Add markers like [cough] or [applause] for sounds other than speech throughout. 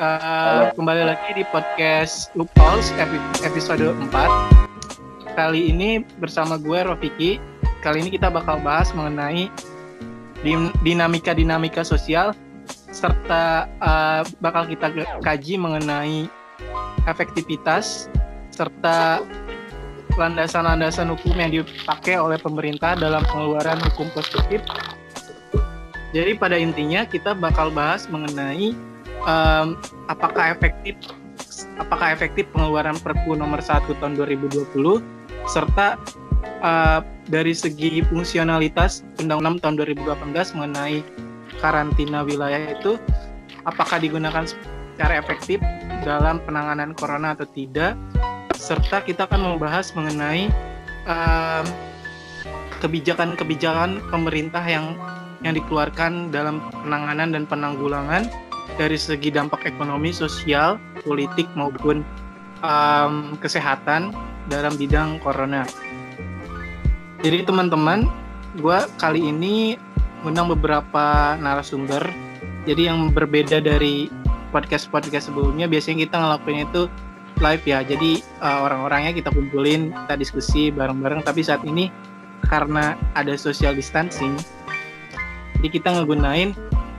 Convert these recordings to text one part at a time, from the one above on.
uh, kembali lagi di podcast Loopholes episode 4 Kali ini bersama gue Rofiki. Kali ini kita bakal bahas mengenai dinamika-dinamika sosial Serta uh, bakal kita kaji mengenai efektivitas Serta landasan-landasan hukum yang dipakai oleh pemerintah dalam pengeluaran hukum positif. Jadi pada intinya kita bakal bahas mengenai um, apakah efektif apakah efektif pengeluaran Perpu nomor 1 tahun 2020 serta uh, dari segi fungsionalitas Undang-Undang tahun 2018 mengenai karantina wilayah itu apakah digunakan secara efektif dalam penanganan corona atau tidak? Serta kita akan membahas mengenai kebijakan-kebijakan pemerintah yang yang dikeluarkan dalam penanganan dan penanggulangan dari segi dampak ekonomi, sosial, politik maupun um, kesehatan dalam bidang corona. Jadi teman-teman, gue kali ini undang beberapa narasumber. Jadi yang berbeda dari podcast-podcast sebelumnya, biasanya kita ngelakuin itu live ya. Jadi uh, orang-orangnya kita kumpulin, kita diskusi bareng-bareng. Tapi saat ini karena ada social distancing, jadi kita ngegunain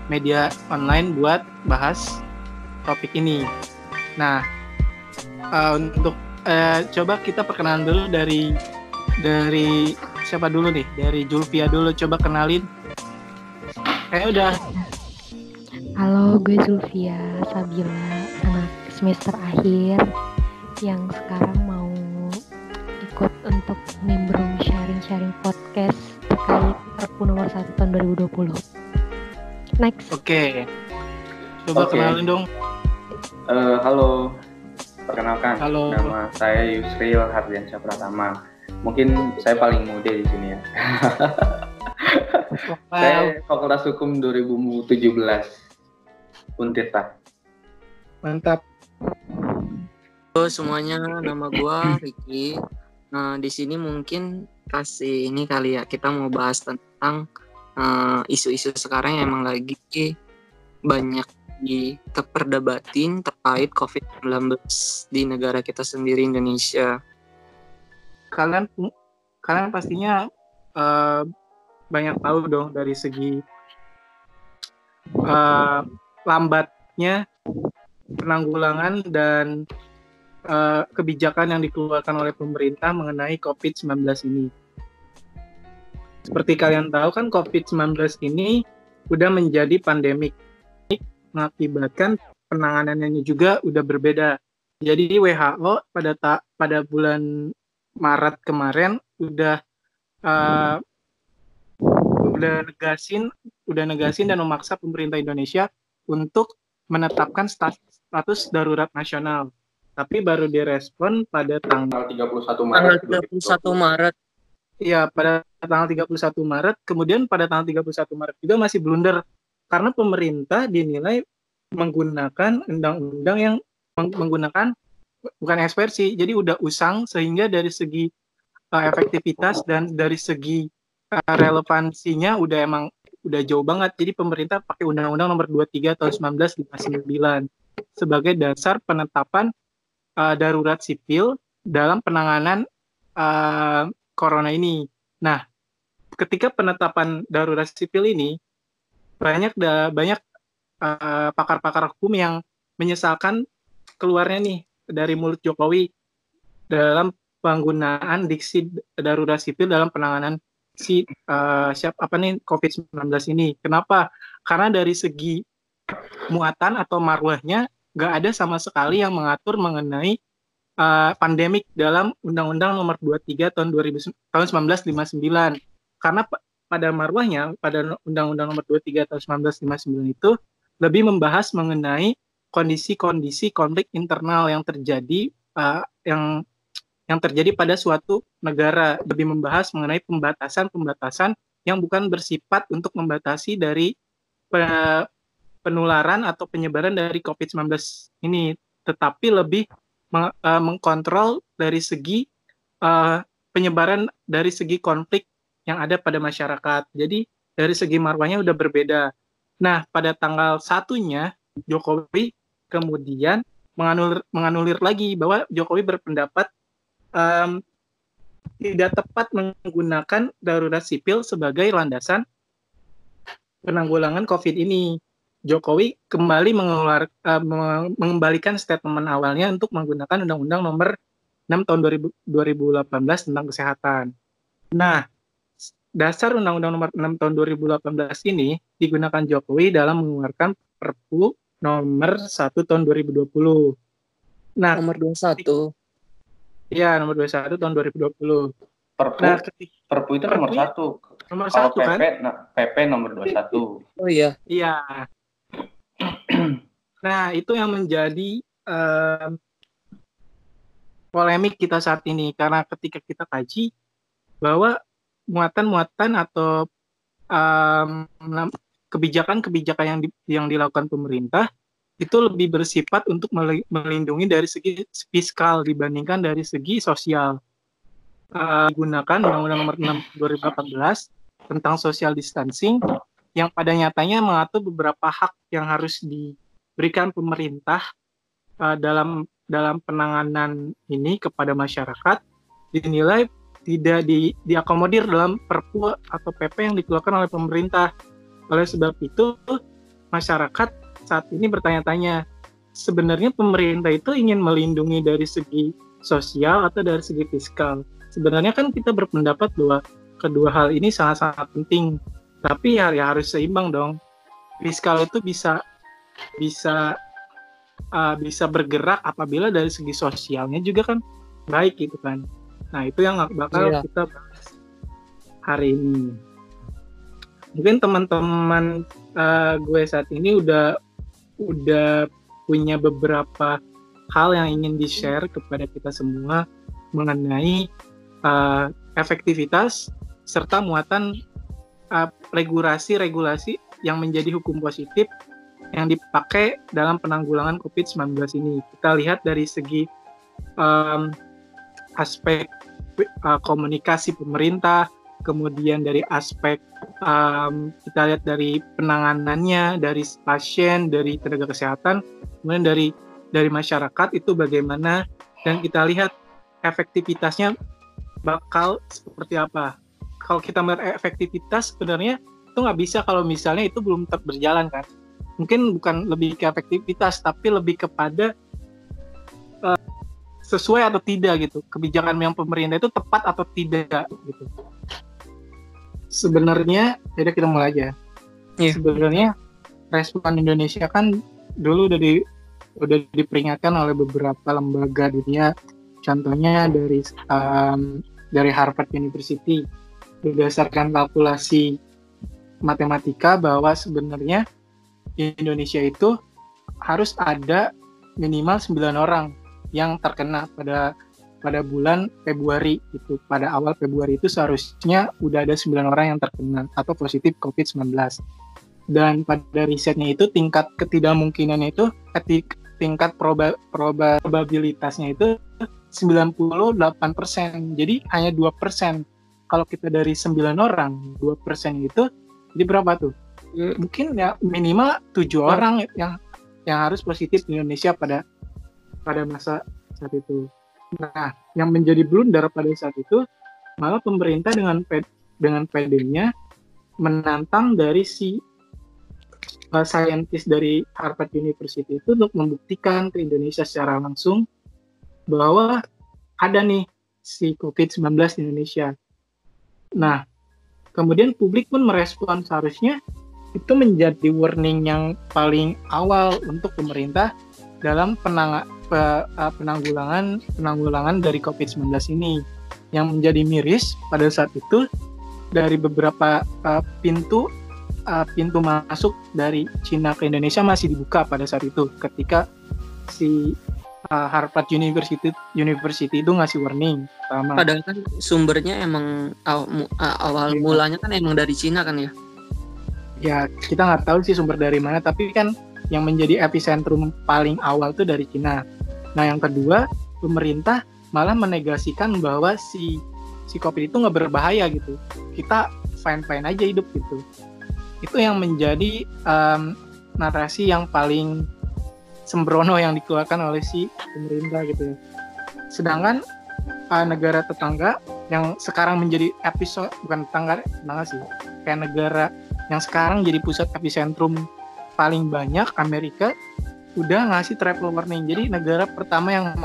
media online buat bahas topik ini. Nah, uh, untuk uh, coba kita perkenalan dulu dari dari siapa dulu nih? Dari Julvia dulu. Coba kenalin. Eh udah. Halo, gue Zulfia Sabila, anak semester akhir yang sekarang mau ikut untuk nimbrung sharing-sharing podcast terkait Perpu nomor 1 tahun 2020. Next. Oke. Okay. Coba okay. kenalin dong. Uh, halo. Perkenalkan. Halo. Nama saya Yusril Hardiansyah Pratama. Mungkin saya paling muda di sini ya. wow. Saya Fakultas Hukum 2017. Untirta. Mantap. Halo semuanya, nama gua Ricky. Nah, di sini mungkin kasih ini kali ya kita mau bahas tentang isu-isu uh, sekarang yang emang lagi banyak di terperdebatin terkait COVID-19 di negara kita sendiri Indonesia. Kalian kalian pastinya uh, banyak tahu dong dari segi uh, lambatnya penanggulangan dan uh, kebijakan yang dikeluarkan oleh pemerintah mengenai COVID-19 ini. Seperti kalian tahu kan COVID-19 ini sudah menjadi pandemik mengakibatkan penanganannya juga udah berbeda. Jadi WHO pada ta pada bulan Maret kemarin udah uh, udah negasin udah negasin dan memaksa pemerintah Indonesia untuk menetapkan status, status darurat nasional tapi baru direspon pada tanggal 31 Maret. Tanggal 31 Maret. Iya, pada tanggal 31 Maret, kemudian pada tanggal 31 Maret juga masih blunder karena pemerintah dinilai menggunakan undang-undang yang menggunakan bukan ekspersi, jadi udah usang sehingga dari segi uh, efektivitas dan dari segi uh, relevansinya udah emang udah jauh banget. Jadi pemerintah pakai Undang-Undang Nomor 23 tahun 1959 sebagai dasar penetapan uh, darurat sipil dalam penanganan uh, corona ini. Nah, ketika penetapan darurat sipil ini banyak da, banyak pakar pakar-pakar hukum yang menyesalkan keluarnya nih dari mulut Jokowi dalam penggunaan diksi darurat sipil dalam penanganan si uh, siap apa nih COVID-19 ini. Kenapa? Karena dari segi muatan atau marwahnya nggak ada sama sekali yang mengatur mengenai uh, pandemik dalam Undang-Undang Nomor 23 tahun 2000 tahun 1959. Karena pada marwahnya pada Undang-Undang Nomor 23 tahun 1959 itu lebih membahas mengenai kondisi-kondisi konflik internal yang terjadi uh, yang yang terjadi pada suatu negara lebih membahas mengenai pembatasan-pembatasan yang bukan bersifat untuk membatasi dari penularan atau penyebaran dari COVID-19 ini, tetapi lebih meng, uh, mengkontrol dari segi uh, penyebaran dari segi konflik yang ada pada masyarakat. Jadi dari segi marwahnya udah berbeda. Nah, pada tanggal satunya Jokowi kemudian menganulir menganulir lagi bahwa Jokowi berpendapat um, tidak tepat menggunakan darurat sipil sebagai landasan penanggulangan COVID ini. Jokowi kembali mengeluar, uh, mengembalikan statement awalnya untuk menggunakan Undang-Undang Nomor 6 tahun 2000, 2018 tentang kesehatan. Nah, dasar Undang-Undang Nomor 6 tahun 2018 ini digunakan Jokowi dalam mengeluarkan Perpu Nomor 1 tahun 2020. Nah, nomor 21. Iya, nomor 21 tahun 2020. Perpu, nah, ketika, Perpu itu nomor Perpu, satu. Nomor Kalau satu PP, kan? PP nomor 21. Oh iya. Iya. [clears throat] nah, itu yang menjadi uh, polemik kita saat ini karena ketika kita kaji bahwa muatan-muatan atau kebijakan-kebijakan um, yang di, yang dilakukan pemerintah itu lebih bersifat untuk melindungi dari segi fiskal dibandingkan dari segi sosial. Uh, gunakan Undang-Undang Nomor 6 2018 tentang social distancing yang pada nyatanya mengatur beberapa hak yang harus diberikan pemerintah uh, dalam dalam penanganan ini kepada masyarakat dinilai tidak di, diakomodir dalam Perpu atau PP yang dikeluarkan oleh pemerintah. Oleh sebab itu, masyarakat saat ini bertanya-tanya, sebenarnya pemerintah itu ingin melindungi dari segi sosial atau dari segi fiskal. Sebenarnya kan kita berpendapat bahwa kedua hal ini sangat-sangat penting, tapi ya, ya harus seimbang dong. Fiskal itu bisa bisa uh, bisa bergerak apabila dari segi sosialnya juga kan baik gitu kan. Nah itu yang bakal iya. kita bahas hari ini. Mungkin teman-teman uh, gue saat ini udah udah punya beberapa hal yang ingin di-share kepada kita semua mengenai uh, efektivitas serta muatan regulasi-regulasi uh, yang menjadi hukum positif yang dipakai dalam penanggulangan COVID-19 ini. Kita lihat dari segi um, aspek uh, komunikasi pemerintah, kemudian dari aspek um, kita lihat dari penanganannya, dari pasien, dari tenaga kesehatan, kemudian dari dari masyarakat itu bagaimana dan kita lihat efektivitasnya bakal seperti apa. Kalau kita melihat efektivitas sebenarnya itu nggak bisa kalau misalnya itu belum berjalan kan? Mungkin bukan lebih ke efektivitas tapi lebih kepada uh, sesuai atau tidak gitu. Kebijakan yang pemerintah itu tepat atau tidak gitu. Sebenarnya jadi kita mulai aja yeah. sebenarnya respon Indonesia kan dulu udah di udah diperingatkan oleh beberapa lembaga dunia. Contohnya dari um, dari Harvard University berdasarkan kalkulasi matematika bahwa sebenarnya di Indonesia itu harus ada minimal 9 orang yang terkena pada pada bulan Februari itu pada awal Februari itu seharusnya udah ada 9 orang yang terkena atau positif COVID-19 dan pada risetnya itu tingkat ketidakmungkinannya itu tingkat proba, proba, probabilitasnya itu 98% jadi hanya 2% kalau kita dari 9 orang 2% itu jadi berapa tuh mungkin ya minimal tujuh oh. orang yang yang harus positif di Indonesia pada pada masa saat itu. Nah, yang menjadi blunder pada saat itu malah pemerintah dengan ped, dengan pedenya menantang dari si uh, saintis dari Harvard University itu untuk membuktikan ke Indonesia secara langsung bahwa ada nih si COVID-19 di Indonesia. Nah, kemudian publik pun merespon seharusnya itu menjadi warning yang paling awal untuk pemerintah dalam penang pe, uh, penanggulangan penanggulangan dari COVID-19 ini. Yang menjadi miris pada saat itu dari beberapa uh, pintu uh, pintu masuk dari Cina ke Indonesia masih dibuka pada saat itu ketika si uh, Harvard University University itu ngasih warning pertama. Padahal kan sumbernya emang awal, awal iya. mulanya kan emang dari Cina kan ya? ya kita nggak tahu sih sumber dari mana tapi kan yang menjadi epicentrum paling awal itu dari Cina. Nah yang kedua pemerintah malah menegasikan bahwa si si kopi itu nggak berbahaya gitu. Kita fine fine aja hidup gitu. Itu yang menjadi um, narasi yang paling sembrono yang dikeluarkan oleh si pemerintah gitu ya. Sedangkan uh, negara tetangga yang sekarang menjadi episode bukan tetangga tetangga sih. Kayak negara yang sekarang jadi pusat epicentrum paling banyak Amerika udah ngasih travel warning. Jadi negara pertama yang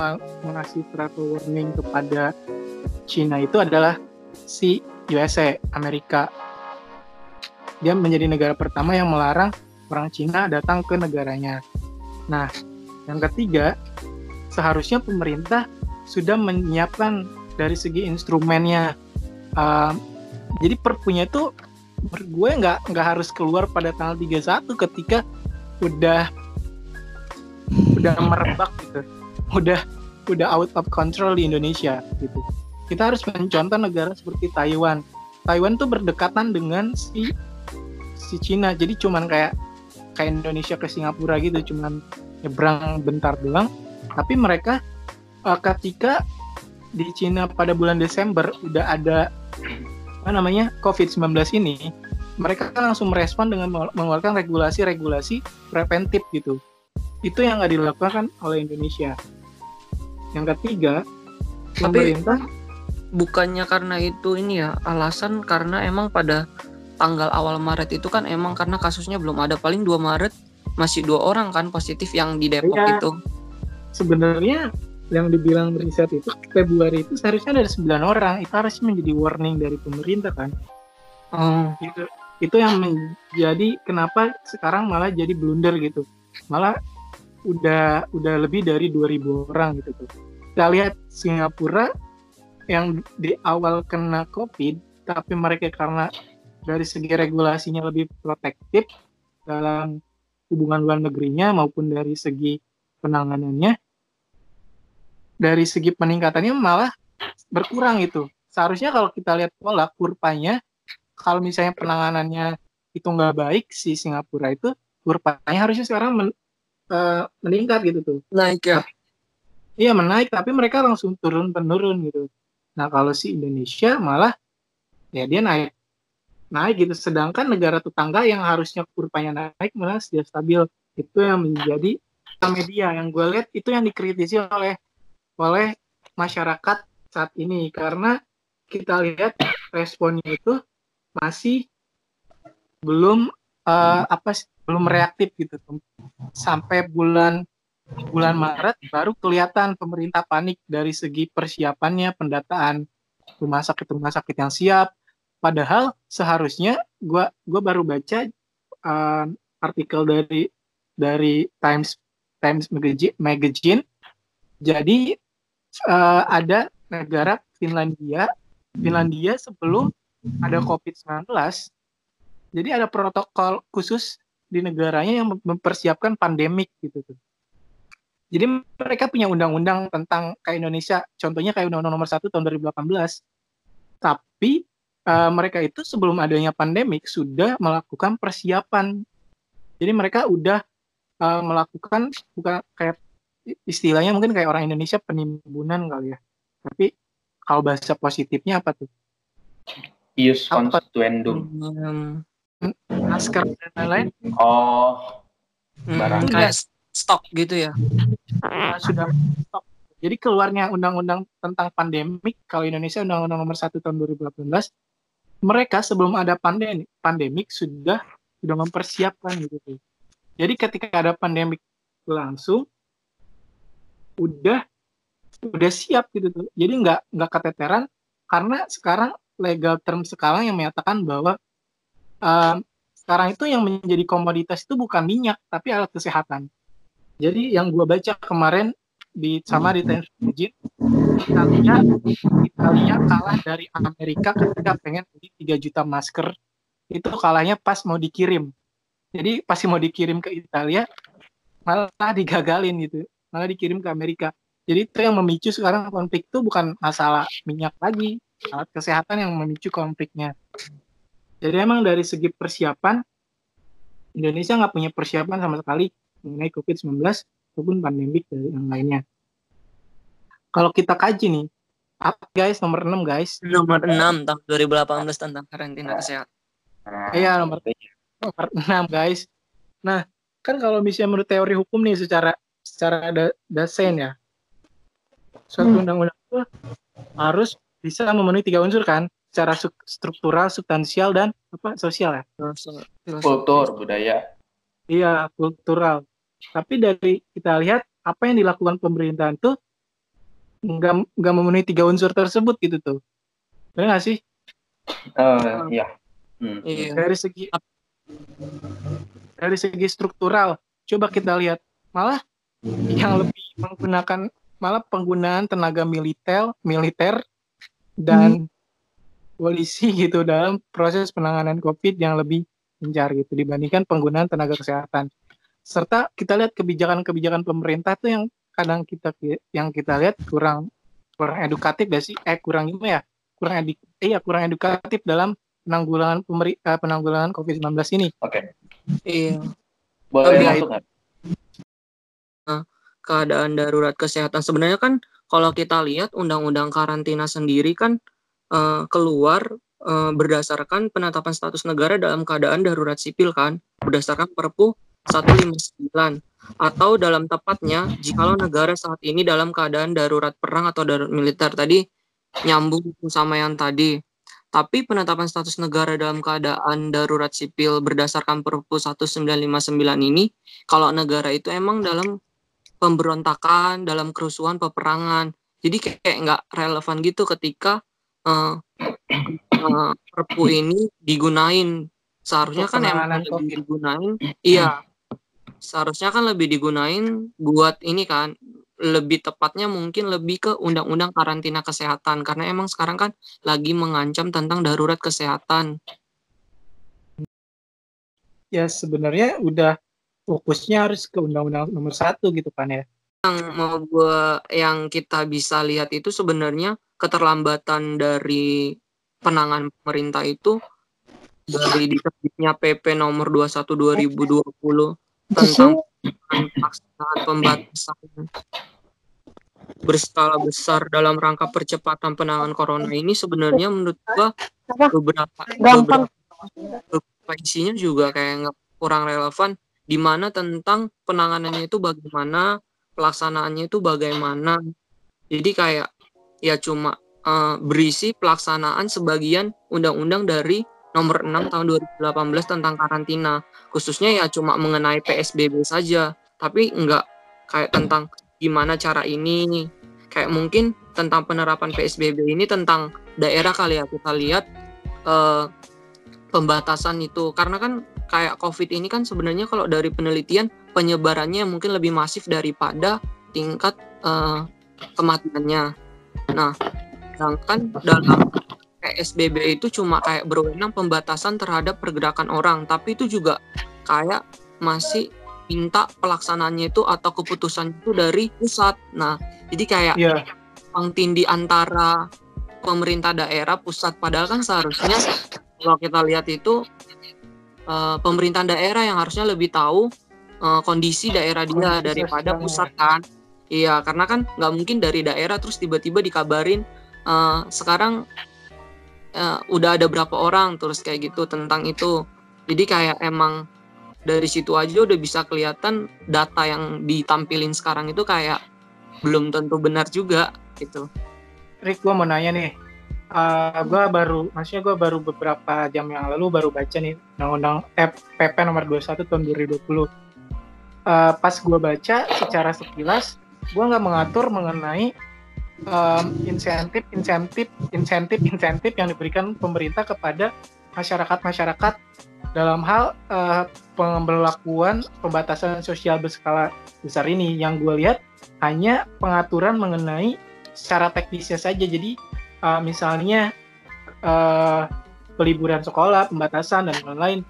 mengasih travel warning kepada Cina itu adalah si USA Amerika. Dia menjadi negara pertama yang melarang orang Cina datang ke negaranya nah yang ketiga seharusnya pemerintah sudah menyiapkan dari segi instrumennya. Uh, jadi perpunya itu gue nggak nggak harus keluar pada tanggal 31 ketika udah udah merebak gitu. Udah udah out of control di Indonesia gitu. Kita harus mencontoh negara seperti Taiwan. Taiwan tuh berdekatan dengan si si Cina. Jadi cuman kayak kayak Indonesia ke Singapura gitu, cuman nyebrang bentar doang. Tapi mereka uh, ketika di Cina pada bulan Desember udah ada apa namanya COVID-19 ini, mereka langsung merespon dengan mengeluarkan regulasi-regulasi preventif gitu. Itu yang nggak dilakukan oleh Indonesia. Yang ketiga, Tapi, pemerintah bukannya karena itu ini ya alasan karena emang pada tanggal awal Maret itu kan emang karena kasusnya belum ada. Paling 2 Maret masih dua orang kan positif yang di Depok ya, itu. Sebenarnya yang dibilang riset itu Februari itu seharusnya ada 9 orang. Itu harusnya menjadi warning dari pemerintah kan. Oh. itu itu yang menjadi kenapa sekarang malah jadi blunder gitu. Malah udah udah lebih dari 2000 orang gitu tuh. Kita lihat Singapura yang di awal kena covid tapi mereka karena dari segi regulasinya lebih protektif dalam hubungan luar negerinya maupun dari segi penanganannya dari segi peningkatannya malah berkurang itu. Seharusnya kalau kita lihat pola kurvanya, kalau misalnya penanganannya itu nggak baik si Singapura itu kurvanya harusnya sekarang men, uh, meningkat gitu tuh. Naik ya. Iya menaik, tapi mereka langsung turun penurun gitu. Nah kalau si Indonesia malah ya dia naik naik gitu. Sedangkan negara tetangga yang harusnya kurvanya naik malah sudah stabil. Itu yang menjadi media yang gue lihat itu yang dikritisi oleh oleh masyarakat saat ini karena kita lihat responnya itu masih belum uh, apa belum reaktif gitu sampai bulan bulan Maret baru kelihatan pemerintah panik dari segi persiapannya pendataan rumah sakit rumah sakit yang siap padahal seharusnya gua gua baru baca uh, artikel dari dari Times Times Magazine, magazine jadi uh, ada negara Finlandia, Finlandia sebelum ada COVID-19, jadi ada protokol khusus di negaranya yang mempersiapkan pandemik gitu tuh. Jadi mereka punya undang-undang tentang kayak Indonesia, contohnya kayak Undang-Undang Nomor 1 tahun 2018. Tapi uh, mereka itu sebelum adanya pandemik sudah melakukan persiapan. Jadi mereka udah uh, melakukan bukan kayak istilahnya mungkin kayak orang Indonesia penimbunan kali ya. Tapi kalau bahasa positifnya apa tuh? Ius constituendum. Hmm, masker dan lain-lain. Oh, hmm, barang kayak stok gitu ya. Nah, sudah stok. Jadi keluarnya undang-undang tentang pandemik kalau Indonesia undang-undang nomor 1 tahun 2018 mereka sebelum ada pandemik pandemik sudah sudah mempersiapkan gitu. Jadi ketika ada pandemik langsung udah udah siap gitu tuh. Jadi nggak nggak keteteran karena sekarang legal term sekarang yang menyatakan bahwa um, sekarang itu yang menjadi komoditas itu bukan minyak tapi alat kesehatan. Jadi yang gue baca kemarin di sama di Times Magazine, Italia Italia kalah dari Amerika ketika pengen beli 3 juta masker itu kalahnya pas mau dikirim. Jadi pasti mau dikirim ke Italia malah digagalin gitu malah dikirim ke Amerika. Jadi itu yang memicu sekarang konflik itu bukan masalah minyak lagi, alat kesehatan yang memicu konfliknya. Jadi emang dari segi persiapan, Indonesia nggak punya persiapan sama sekali mengenai COVID-19 ataupun pandemik dari yang lainnya. Kalau kita kaji nih, apa guys nomor 6 guys? Nomor 6 tahun 2018 tentang karantina kesehatan. Iya nomor, nomor 6 guys. Nah kan kalau misalnya menurut teori hukum nih secara secara da dasen ya suatu Hmm. undang-undang itu harus bisa memenuhi tiga unsur kan secara su- struktural substansial dan apa sosial ya. Kultur, budaya. iya kultural tapi dari kita lihat apa yang dilakukan pemerintahan tuh nggak nggak memenuhi tiga unsur tersebut gitu tuh benar nggak sih Eh, iya. Hmm. Iya. dari segi dari segi struktural coba kita lihat malah yang lebih menggunakan malah penggunaan tenaga militer militer dan polisi gitu dalam proses penanganan covid yang lebih gencar gitu dibandingkan penggunaan tenaga kesehatan serta kita lihat kebijakan-kebijakan pemerintah tuh yang kadang kita yang kita lihat kurang kurang edukatif gak sih eh kurang gimana ya kurang edik iya kurang edukatif dalam penanggulangan pemeri, eh, penanggulangan COVID-19 ini. Oke. Iya. Boleh Oke. masuk nggak? keadaan darurat kesehatan sebenarnya kan kalau kita lihat undang-undang karantina sendiri kan eh, keluar eh, berdasarkan penetapan status negara dalam keadaan darurat sipil kan berdasarkan Perpu 159 atau dalam tepatnya jikalau negara saat ini dalam keadaan darurat perang atau darurat militer tadi nyambung sama yang tadi tapi penetapan status negara dalam keadaan darurat sipil berdasarkan Perpu 1959 ini kalau negara itu emang dalam pemberontakan, dalam kerusuhan, peperangan. Jadi kayak nggak relevan gitu ketika eh, eh, Perpu ini digunain. Seharusnya kan emang digunain. Iya. Seharusnya kan lebih digunain buat ini kan lebih tepatnya mungkin lebih ke undang-undang karantina kesehatan karena emang sekarang kan lagi mengancam tentang darurat kesehatan. Ya sebenarnya udah fokusnya harus ke undang-undang nomor satu gitu kan ya. yang mau gua yang kita bisa lihat itu sebenarnya keterlambatan dari penanganan pemerintah itu dari diterbitnya PP nomor 21 2020 tentang pelaksanaan pembatasan berskala besar dalam rangka percepatan penanganan corona ini sebenarnya menurut gua Apa? beberapa beberapa, beberapa isinya juga kayak nggak kurang relevan. Di mana tentang penanganannya itu bagaimana pelaksanaannya itu bagaimana. Jadi kayak ya cuma eh, berisi pelaksanaan sebagian undang-undang dari nomor 6 tahun 2018 tentang karantina. Khususnya ya cuma mengenai PSBB saja. Tapi enggak kayak tentang gimana cara ini. Kayak mungkin tentang penerapan PSBB ini tentang daerah kali ya. Kita lihat eh, pembatasan itu. Karena kan kayak COVID ini kan sebenarnya kalau dari penelitian penyebarannya mungkin lebih masif daripada tingkat eh, kematiannya. Nah, sedangkan dalam PSBB itu cuma kayak berwenang pembatasan terhadap pergerakan orang, tapi itu juga kayak masih minta pelaksanaannya itu atau keputusan itu dari pusat. Nah, jadi kayak tumpang tindih antara pemerintah daerah pusat padahal kan seharusnya kalau kita lihat itu eh, pemerintahan daerah yang harusnya lebih tahu eh, kondisi daerah dia daripada pusat kan. Iya karena kan nggak mungkin dari daerah terus tiba-tiba dikabarin eh, sekarang eh, udah ada berapa orang terus kayak gitu tentang itu jadi kayak emang dari situ aja udah bisa kelihatan data yang ditampilin sekarang itu kayak belum tentu benar juga gitu Rick, gue mau nanya nih. Uh, gue baru, maksudnya gue baru beberapa jam yang lalu baru baca nih undang-undang eh, PP nomor 21 tahun 2020. Uh, pas gue baca secara sekilas, gue nggak mengatur mengenai um, insentif, insentif, insentif, insentif yang diberikan pemerintah kepada masyarakat-masyarakat dalam hal uh, pemberlakuan pembatasan sosial berskala besar ini. Yang gue lihat hanya pengaturan mengenai secara teknisnya saja. Jadi uh, misalnya uh, peliburan sekolah, pembatasan dan lain-lain.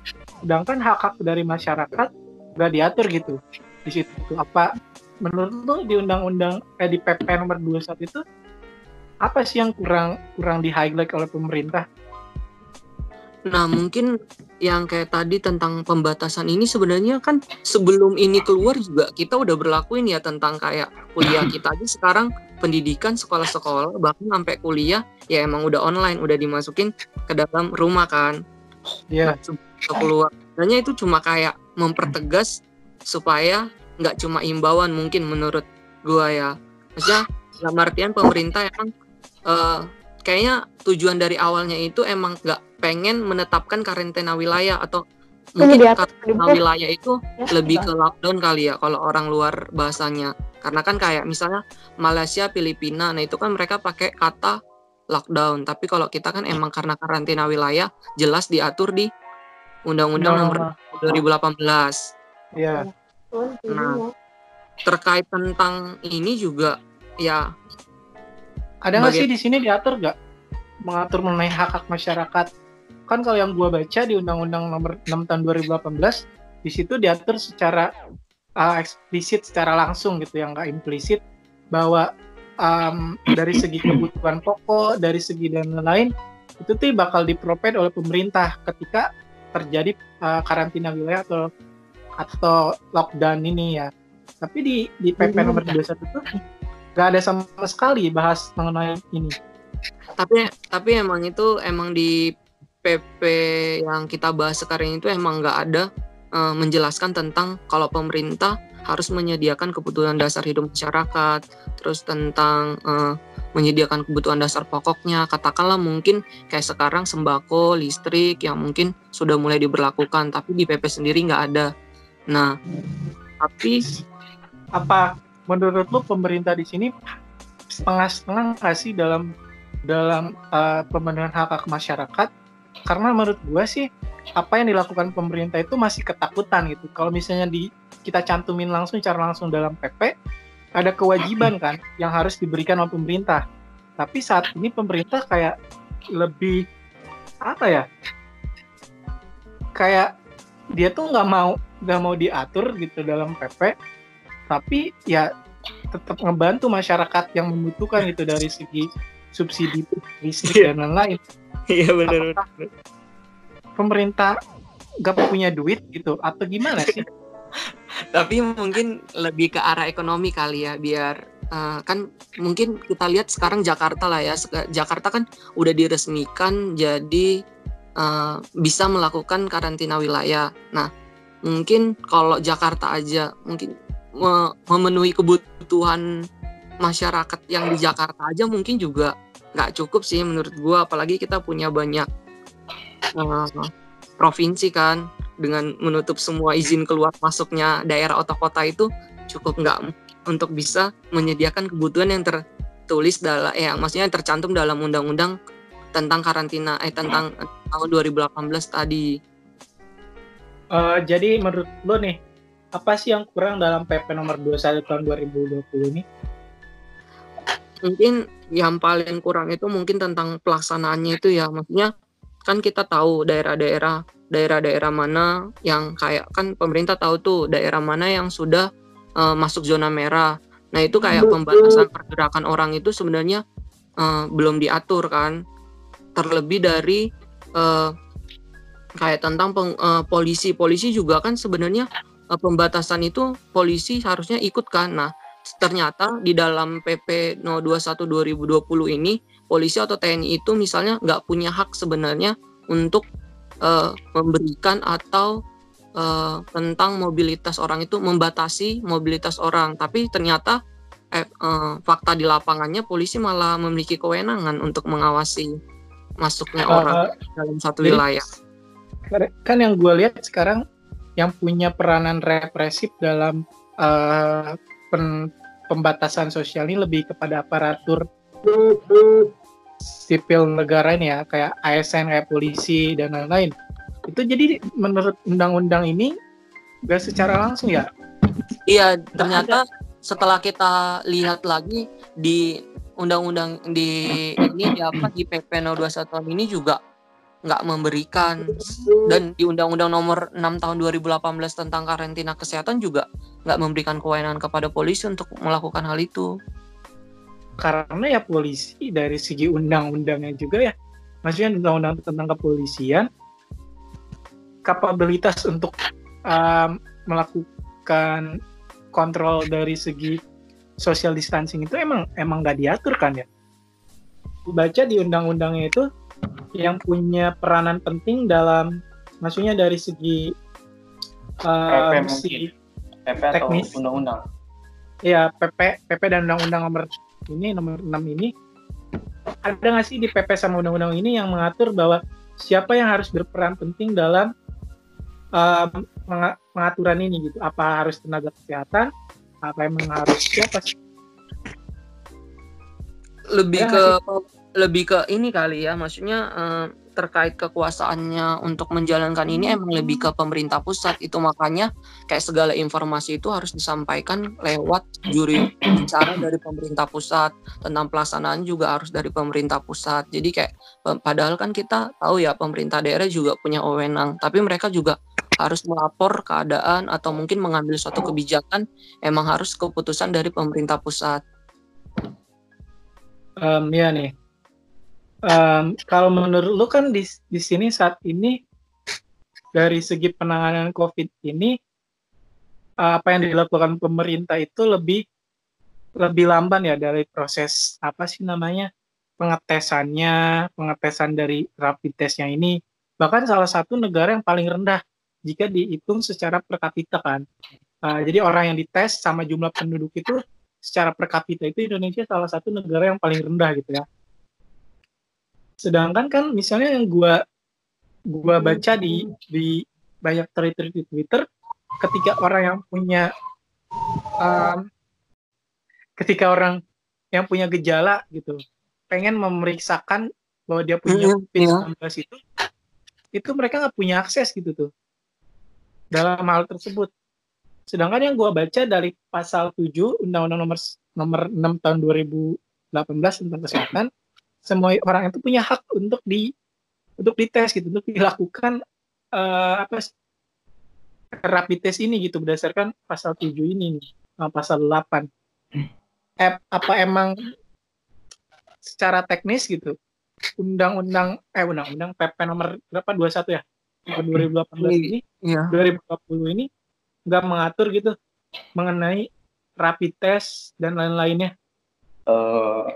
Sedangkan hak-hak dari masyarakat nggak diatur gitu di situ. Apa menurut lu di undang-undang eh di PP nomor 21 itu apa sih yang kurang kurang di highlight oleh pemerintah? Nah, mungkin yang kayak tadi tentang pembatasan ini sebenarnya kan sebelum ini keluar juga kita udah berlakuin ya tentang kayak kuliah kita aja sekarang pendidikan sekolah-sekolah bahkan sampai kuliah ya emang udah online, udah dimasukin ke dalam rumah kan. Iya. Nah, kita keluar. Sebenarnya itu cuma kayak mempertegas supaya nggak cuma imbauan mungkin menurut gua ya. Maksudnya dalam artian pemerintah emang uh, kayaknya tujuan dari awalnya itu emang nggak pengen menetapkan karantina wilayah atau mungkin karantina wilayah itu ya, lebih ke lockdown kali ya kalau orang luar bahasanya. Karena kan kayak misalnya Malaysia Filipina nah itu kan mereka pakai kata lockdown. Tapi kalau kita kan emang karena karantina wilayah jelas diatur di Undang-Undang nomor 2018 ya nah terkait tentang ini juga ya ada nggak sih di sini diatur nggak? Mengatur mengenai hak hak masyarakat. Kan kalau yang gua baca di Undang-Undang nomor 6 tahun 2018 di situ diatur secara uh, eksplisit secara langsung gitu yang nggak implisit bahwa um, dari segi kebutuhan pokok dari segi dan lain-lain itu tuh bakal diprovide oleh pemerintah ketika terjadi uh, karantina wilayah atau atau lockdown ini ya tapi di di PP hmm. nomor 21 itu nggak ada sama sekali bahas mengenai ini tapi tapi emang itu emang di PP yang kita bahas sekarang itu emang nggak ada uh, menjelaskan tentang kalau pemerintah harus menyediakan kebutuhan dasar hidup masyarakat, terus tentang uh, menyediakan kebutuhan dasar pokoknya, katakanlah mungkin kayak sekarang sembako, listrik yang mungkin sudah mulai diberlakukan, tapi di PP sendiri nggak ada. Nah, tapi apa menurut lu pemerintah di sini setengah-setengah nggak sih dalam dalam uh, pemenuhan hak hak masyarakat? Karena menurut gue sih apa yang dilakukan pemerintah itu masih ketakutan gitu. Kalau misalnya di kita cantumin langsung cara langsung dalam PP ada kewajiban kan yang harus diberikan oleh pemerintah. Tapi saat ini pemerintah kayak lebih apa ya? Kayak dia tuh nggak mau nggak mau diatur gitu dalam PP, tapi ya tetap ngebantu masyarakat yang membutuhkan gitu dari segi subsidi listrik dan lain-lain. Iya benar pemerintah gak punya duit gitu atau gimana sih? [laughs] Tapi mungkin lebih ke arah ekonomi kali ya biar uh, kan mungkin kita lihat sekarang Jakarta lah ya. Jakarta kan udah diresmikan jadi uh, bisa melakukan karantina wilayah. Nah, mungkin kalau Jakarta aja mungkin me memenuhi kebutuhan masyarakat yang di Jakarta aja mungkin juga nggak cukup sih menurut gua apalagi kita punya banyak uh, provinsi kan dengan menutup semua izin keluar masuknya daerah atau kota itu cukup nggak untuk bisa menyediakan kebutuhan yang tertulis dalam eh maksudnya yang tercantum dalam undang-undang tentang karantina eh tentang tahun 2018 tadi. Uh, jadi menurut lo nih apa sih yang kurang dalam PP nomor 21 tahun 2020 ini? Mungkin yang paling kurang itu mungkin tentang pelaksanaannya itu ya maksudnya kan kita tahu daerah-daerah daerah-daerah mana yang kayak kan pemerintah tahu tuh daerah mana yang sudah uh, masuk zona merah. Nah itu kayak pembatasan pergerakan orang itu sebenarnya uh, belum diatur kan. Terlebih dari uh, kayak tentang peng, uh, polisi, polisi juga kan sebenarnya uh, pembatasan itu polisi harusnya ikut kan. Nah ternyata di dalam PP 021 2020 ini polisi atau TNI itu misalnya nggak punya hak sebenarnya untuk uh, memberikan atau uh, tentang mobilitas orang itu membatasi mobilitas orang. Tapi ternyata eh, uh, fakta di lapangannya polisi malah memiliki kewenangan untuk mengawasi masuknya uh, orang dalam satu wilayah kan yang gue lihat sekarang yang punya peranan represif dalam uh, pen, pembatasan sosial ini lebih kepada aparatur sipil negara ini ya kayak ASN kayak polisi dan lain-lain. Itu jadi menurut undang-undang ini gak secara langsung ya? Iya ternyata setelah kita lihat lagi di undang-undang di ini di apa di PP 021 tahun ini juga nggak memberikan. Dan di Undang-Undang Nomor 6 Tahun 2018 tentang karantina kesehatan juga nggak memberikan kewenangan kepada polisi untuk melakukan hal itu. Karena ya polisi dari segi undang-undangnya juga ya maksudnya undang-undang tentang kepolisian kapabilitas untuk um, melakukan kontrol dari segi social distancing itu emang emang nggak diatur kan ya. Dibaca di undang-undangnya itu yang punya peranan penting dalam maksudnya dari segi um, si PP atau Teknis. undang-undang? ya PP PP dan undang-undang nomor ini nomor 6 ini. Ada nggak sih di PP sama undang-undang ini yang mengatur bahwa siapa yang harus berperan penting dalam um, menga- pengaturan ini gitu? Apa harus tenaga kesehatan? Apa emang harus siapa sih? Lebih Ya, ke lebih ke ini kali ya maksudnya eh, terkait kekuasaannya untuk menjalankan ini emang lebih ke pemerintah pusat itu. Makanya kayak segala informasi itu harus disampaikan lewat juri bicara dari pemerintah pusat. Tentang pelaksanaan juga harus dari pemerintah pusat. Jadi kayak pe- padahal kan kita tahu ya pemerintah daerah juga punya wewenang. Tapi mereka juga harus melapor keadaan atau mungkin mengambil suatu kebijakan emang harus keputusan dari pemerintah pusat. Em, ya nih Em, kalau menurut lu kan di di sini saat ini dari segi penanganan COVID ini apa yang dilakukan pemerintah itu lebih lebih lamban ya dari proses apa sih namanya pengetesannya pengetesan dari rapid testnya ini. Bahkan salah satu negara yang paling rendah jika dihitung secara per kapita kan. Eh, jadi orang yang dites sama jumlah penduduk itu secara per kapita itu Indonesia salah satu negara yang paling rendah gitu ya sedangkan kan misalnya yang gua gua baca di di banyak Twitter di Twitter ketika orang yang punya um, ketika orang yang punya gejala gitu pengen memeriksakan bahwa dia punya Mm, COVID-19 itu itu mereka nggak punya akses gitu tuh dalam hal tersebut. Sedangkan yang gua baca dari pasal 7 Undang-Undang nomor nomor 6 tahun 2018 tentang kesehatan semua orang itu punya hak untuk di untuk dites gitu untuk dilakukan eh, apa sih, rapid test ini gitu berdasarkan pasal 7 ini nih pasal 8 eh, apa emang secara teknis gitu undang-undang eh undang-undang PP nomor berapa 21 ya? Tahun 2018 ini Iya. 2020 ini nggak mengatur gitu mengenai rapid test dan lain-lainnya. Eh,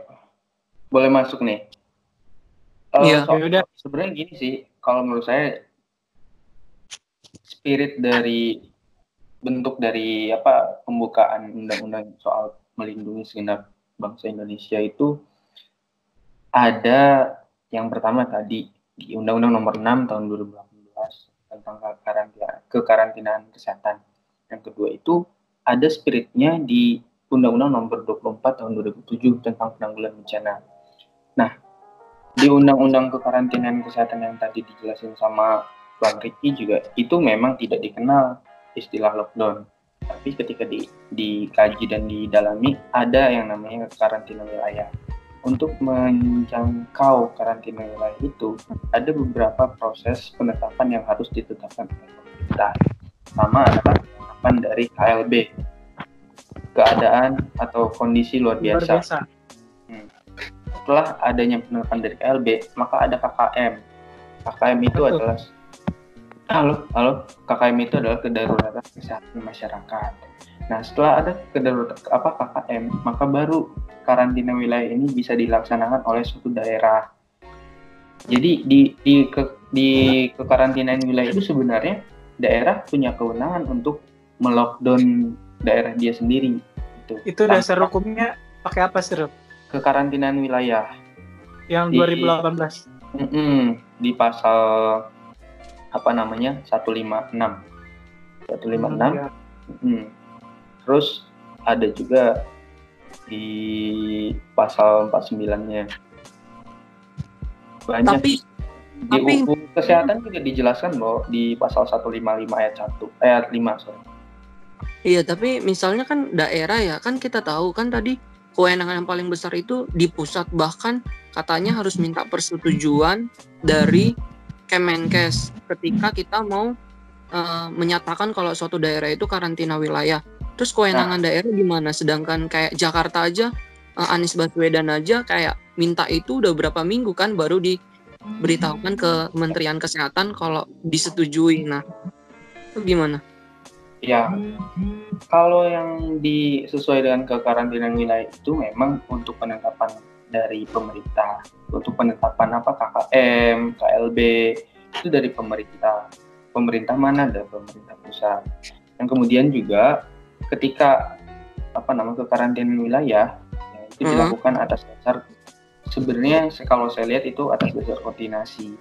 boleh masuk nih. Eh, Iya. Ya udah. Sebenarnya gini sih, kalau menurut saya spirit dari bentuk dari apa pembukaan undang-undang soal melindungi segenap bangsa Indonesia itu ada yang pertama tadi di Undang-Undang Nomor 6 tahun 2018 tentang karantina kekarantinaan kesehatan. Yang kedua itu ada spiritnya di Undang-Undang Nomor 24 tahun 2007 tentang penanggulangan bencana. Nah, di Undang-Undang kekarantinaan kesehatan yang tadi dijelasin sama Bang Riki juga itu memang tidak dikenal istilah lockdown. Tapi ketika di, dikaji dan didalami ada yang namanya karantina wilayah. Untuk menjangkau karantina wilayah itu ada beberapa proses penetapan yang harus ditetapkan oleh pemerintah. Sama adalah penetapan dari KLB, keadaan atau kondisi luar luar biasa biasa setelah adanya penerapan dari KLB, maka ada KKM. KKM itu Betul. adalah halo, halo, KKM itu adalah kedaruratan kesehatan masyarakat. Nah, setelah ada kedaruratan apa KKM, maka baru karantina wilayah ini bisa dilaksanakan oleh suatu daerah. Jadi di di ke, di kekarantinaan wilayah itu sebenarnya daerah punya kewenangan untuk melockdown daerah dia sendiri. Gitu. itu Tanpa dasar hukumnya pakai apa sih? Kekarantinaan wilayah. yang Di- 2018 Mm-mm, di pasal apa namanya 156 156 Ya. mm. terus ada juga di pasal 49-nya banyak Tapi di tapi- UU kesehatan juga dijelaskan loh di pasal 155 ayat 1 ayat 5 sorry Iya, tapi misalnya kan daerah ya, kan kita tahu kan tadi kewenangan yang paling besar itu di pusat bahkan katanya harus minta persetujuan dari Kemenkes ketika kita mau eh, menyatakan kalau suatu daerah itu karantina wilayah. Terus kewenangan daerah gimana? Sedangkan kayak Jakarta aja eh, Anies Baswedan aja kayak minta itu udah berapa minggu kan baru diberitahukan ke Kementerian Kesehatan kalau disetujui. Nah, itu gimana? Ya, kalau yang disesuaikan dengan kekarantinaan wilayah itu memang untuk penetapan dari pemerintah. Untuk penetapan apa KKM, KLB itu dari pemerintah. Pemerintah mana? Dari pemerintah pusat. Yang kemudian juga ketika apa namanya kekarantinaan wilayah ya, itu Hmm. dilakukan atas dasar sebenarnya se- kalau saya lihat itu atas dasar koordinasi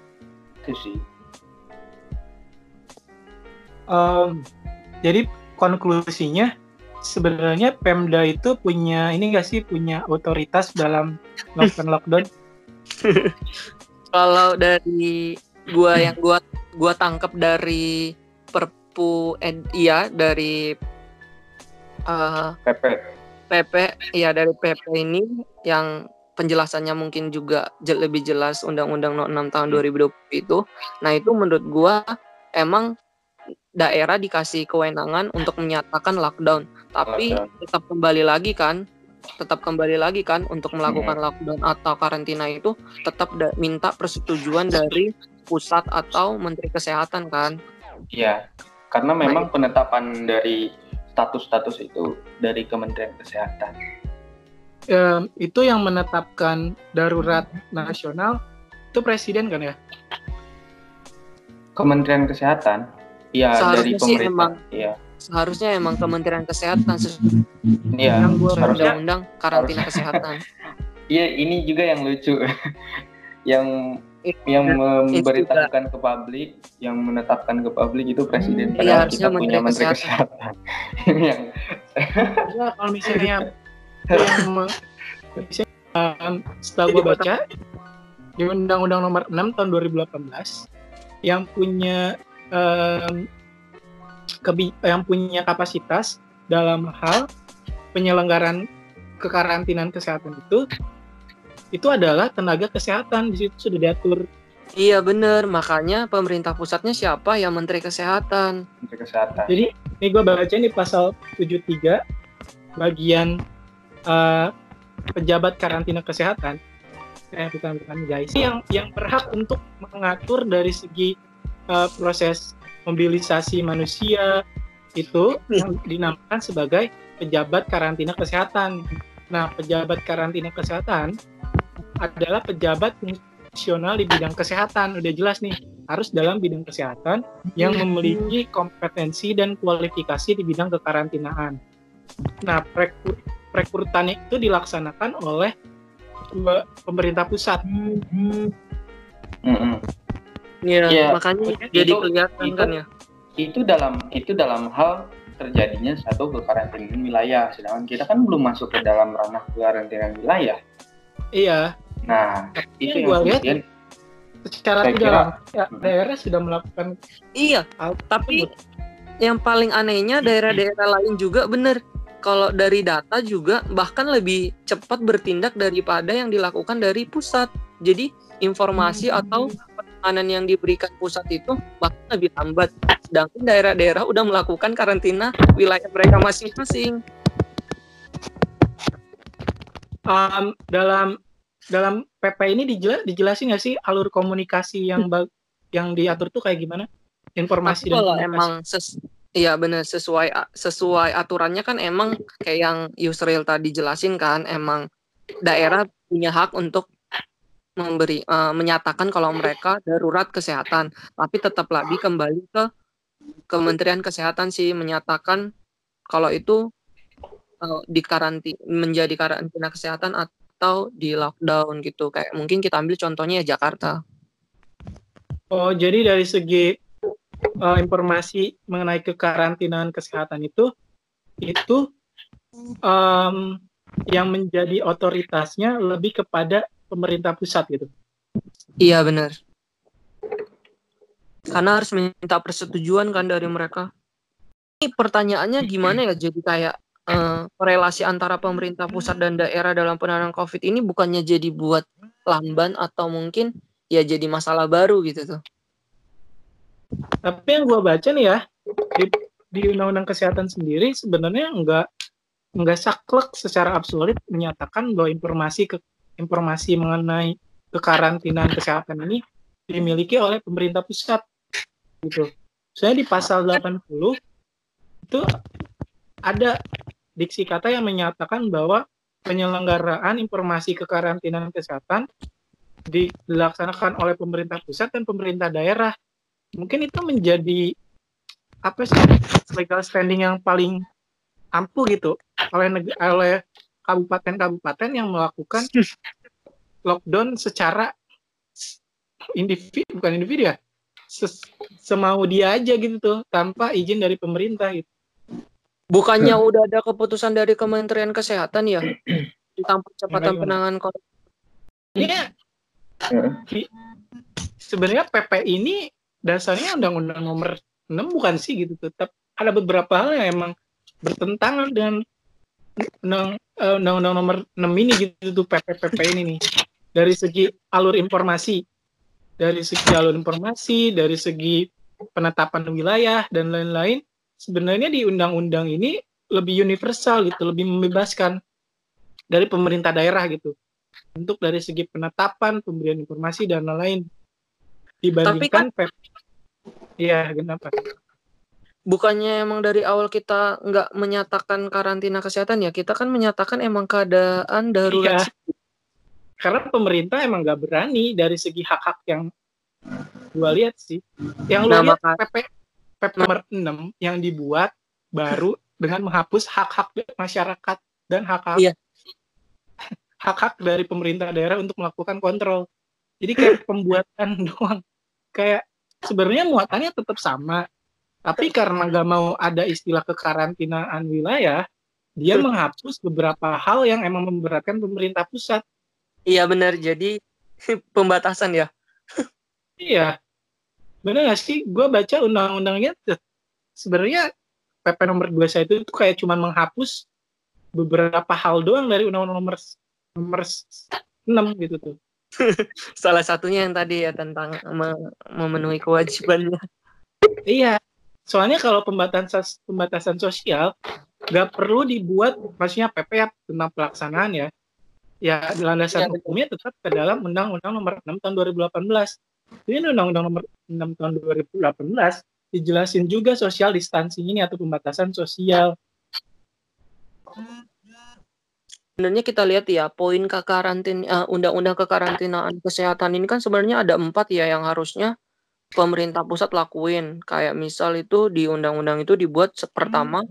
itu sih Em, jadi konklusinya sebenarnya Pemda itu punya ini nggak sih punya otoritas dalam melakukan lockdown? [laughs] Kalau dari gua yang gua gua tangkap dari Perpu ed, iya dari eh, PP PP ya dari PP ini yang penjelasannya mungkin juga je- lebih jelas Undang-Undang No 6 tahun 2020 itu. Nah, itu menurut gua emang daerah dikasih kewenangan untuk menyatakan lockdown, tapi Lockdown. tetap kembali lagi kan tetap kembali lagi kan untuk melakukan lockdown atau karantina itu tetap da- minta persetujuan dari pusat atau menteri kesehatan kan. ya karena memang penetapan dari status-status itu dari Kementerian Kesehatan Em, itu yang menetapkan darurat nasional itu presiden kan ya? Kementerian Kesehatan ya dari pemerintah emang iya seharusnya emang Kementerian Kesehatan sesuai iya Yang undang-undang karantina harusnya. kesehatan. [laughs] Iya, ini juga yang lucu. [laughs] yang yang memberitahukan ke publik, yang menetapkan ke publik itu presiden. Iya, Padahal harusnya kita punya Menteri menteri Kesehatan. kesehatan. [laughs] Ini yang Ya, kalau misalnya yang misalnya, em, setelah gue baca di Undang-Undang Nomor 6 tahun 2018 yang punya kebi- yang punya kapasitas dalam hal penyelenggaraan kekarantinaan kesehatan itu itu adalah tenaga kesehatan di situ sudah diatur Iya bener, makanya pemerintah pusatnya siapa? Ya Menteri Kesehatan. menteri kesehatan. Jadi ini gue baca di pasal 73 bagian eh, pejabat karantina kesehatan. Eh bukan bukan guys. Yang yang berhak untuk mengatur dari segi eh, proses mobilisasi manusia itu yang dinamakan sebagai pejabat karantina kesehatan. Nah, pejabat karantina kesehatan adalah pejabat fungsional di bidang kesehatan. Udah jelas nih, harus dalam bidang kesehatan yang memiliki kompetensi dan kualifikasi di bidang kekarantinaan. Nah, rekrut, rekrutannya itu dilaksanakan oleh pemerintah pusat. Mm-mm. Iya, Iya, makanya itu- jadi itu- kelihatan itu- kan ya. Itu dalam itu dalam hal terjadinya satu kekarantinaan wilayah, sedangkan kita kan belum masuk ke dalam ranah kekarantinaan wilayah. Iya, Nah, Tapi itu yang gua lihat kemudian secara tidak langsung ya, daerah sudah melakukan Iya, tapi yang paling anehnya daerah-daerah lain juga bener. Kalau dari data juga bahkan lebih cepat bertindak daripada yang dilakukan dari pusat. Jadi informasi atau penanganan yang diberikan pusat itu bahkan lebih lambat. Sedangkan daerah-daerah udah melakukan karantina wilayah mereka masing-masing. Um, dalam dalam PP ini dijela, dijelasin nggak sih alur komunikasi yang bag- yang diatur tuh kayak gimana? Informasi Tapi dan komunikasi. emang ses Iya benar sesuai sesuai aturannya kan emang kayak yang Yusril tadi jelasin kan emang daerah punya hak untuk memberi eh, menyatakan kalau mereka darurat kesehatan. Tapi tetap lagi kembali ke Kementerian Kesehatan sih menyatakan kalau itu eh, di menjadi karantina kesehatan atau di lockdown gitu. Kayak mungkin kita ambil contohnya ya Jakarta. Oh, jadi dari segi uh, informasi mengenai kekarantinaan kesehatan itu itu um, yang menjadi otoritasnya lebih kepada pemerintah pusat gitu. Iya benar. Karena harus minta persetujuan kan dari mereka. Ini pertanyaannya gimana ya? Jadi kayak eh, relasi antara pemerintah pusat dan daerah dalam penanganan COVID ini bukannya jadi buat lamban atau mungkin ya jadi masalah baru gitu tuh. Tapi yang gua baca nih ya di, di Undang-Undang Kesehatan sendiri sebenarnya enggak enggak saklek secara absolut menyatakan bahwa informasi ke informasi mengenai kekarantinaan kesehatan ini dimiliki oleh pemerintah pusat gitu. Soalnya di pasal 80 itu ada diksi kata yang menyatakan bahwa penyelenggaraan informasi kekarantinaan kesehatan dilaksanakan oleh pemerintah pusat dan pemerintah daerah. Mungkin itu menjadi apa sih legal standing yang paling ampuh gitu oleh oleh kabupaten-kabupaten yang melakukan lockdown secara individu bukan individu ya ses- semau dia aja gitu tuh tanpa izin dari pemerintah gitu. Bukannya udah ada keputusan dari Kementerian Kesehatan ya [clears throat] tentang percepatan penanganan COVID? Iya, Heeh. sebenarnya PP ini dasarnya undang-undang nomor 6 bukan sih gitu tetap ada beberapa hal yang emang bertentangan dengan undang- eh, undang-undang nomor 6 ini gitu tuh PP-PP ini nih dari segi alur informasi dari segi alur informasi dari segi penetapan wilayah dan lain-lain sebenarnya di undang-undang ini lebih universal gitu lebih membebaskan dari pemerintah daerah gitu untuk dari segi penetapan pemberian informasi dan lain-lain dibandingkan PP Iya, kenapa? Bukannya emang dari awal kita nggak menyatakan karantina kesehatan ya? Kita kan menyatakan emang keadaan darurat. Iya. Karena pemerintah emang nggak berani dari segi hak-hak yang gua lihat sih. Yang lu Nah, lihat maka- PP PP nomor 6 yang dibuat baru dengan menghapus hak-hak masyarakat dan hak-hak Iya. [laughs] hak-hak dari pemerintah daerah untuk melakukan kontrol. Jadi kayak pembuatan [laughs] doang. Kayak sebenarnya muatannya tetap sama, tapi karena nggak mau ada istilah kekarantinaan wilayah, dia menghapus beberapa hal yang emang memberatkan pemerintah pusat. Iya benar. Jadi [laughs] pembatasan ya. Iya. Bener nggak sih? Gue baca undang-undangnya sebenarnya PP nomor 21 itu kayak cuman menghapus beberapa hal doang dari undang-undang nomor nomor 6 gitu tuh. [laughs] Salah satunya yang tadi ya tentang me- memenuhi kewajibannya. Iya. Soalnya kalau pembatasan pembatasan sosial nggak perlu dibuat maksudnya PP ya tentang pelaksanaan ya. Ya landasan betul. hukumnya tetap ke dalam Undang-Undang Nomor 6 Tahun 2018. Ini Undang-Undang Nomor 6 Tahun 2018 dijelasin juga social distancing ini atau pembatasan sosial. Sebenarnya kita lihat ya poin kekarantin eh, undang-undang kekarantinaan kesehatan ini kan sebenarnya ada empat ya yang harusnya pemerintah pusat lakuin. Kayak misal itu di undang-undang itu dibuat pertama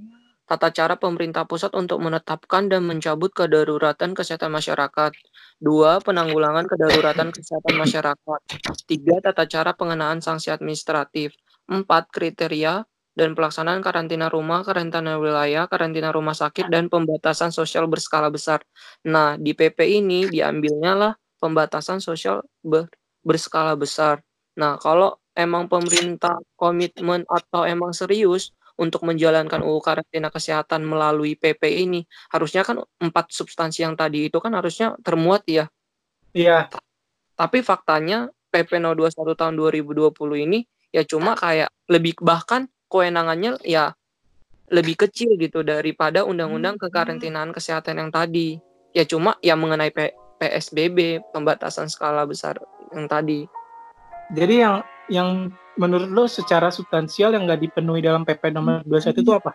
tata cara pemerintah pusat untuk menetapkan dan mencabut kedaruratan kesehatan masyarakat. Dua, penanggulangan kedaruratan kesehatan masyarakat. Tiga, tata cara pengenaan sanksi administratif. Empat, kriteria dan pelaksanaan karantina rumah, karantina wilayah, karantina rumah sakit, dan pembatasan sosial berskala besar. Nah, di PP ini diambilnya lah pembatasan sosial ber- berskala besar. Nah, kalau emang pemerintah komitmen atau emang serius untuk menjalankan UU karantina kesehatan melalui PP ini, harusnya kan empat substansi yang tadi itu kan harusnya termuat ya. Iya, Tapi faktanya PP 021 tahun 2020 ini ya cuma kayak lebih bahkan kewenangannya ya lebih kecil gitu daripada undang-undang kekarantinaan kesehatan yang tadi. Ya cuma yang mengenai P- PSBB, pembatasan skala besar yang tadi. Jadi yang yang menurut lo secara substansial yang nggak dipenuhi dalam PP nomor 21 itu apa?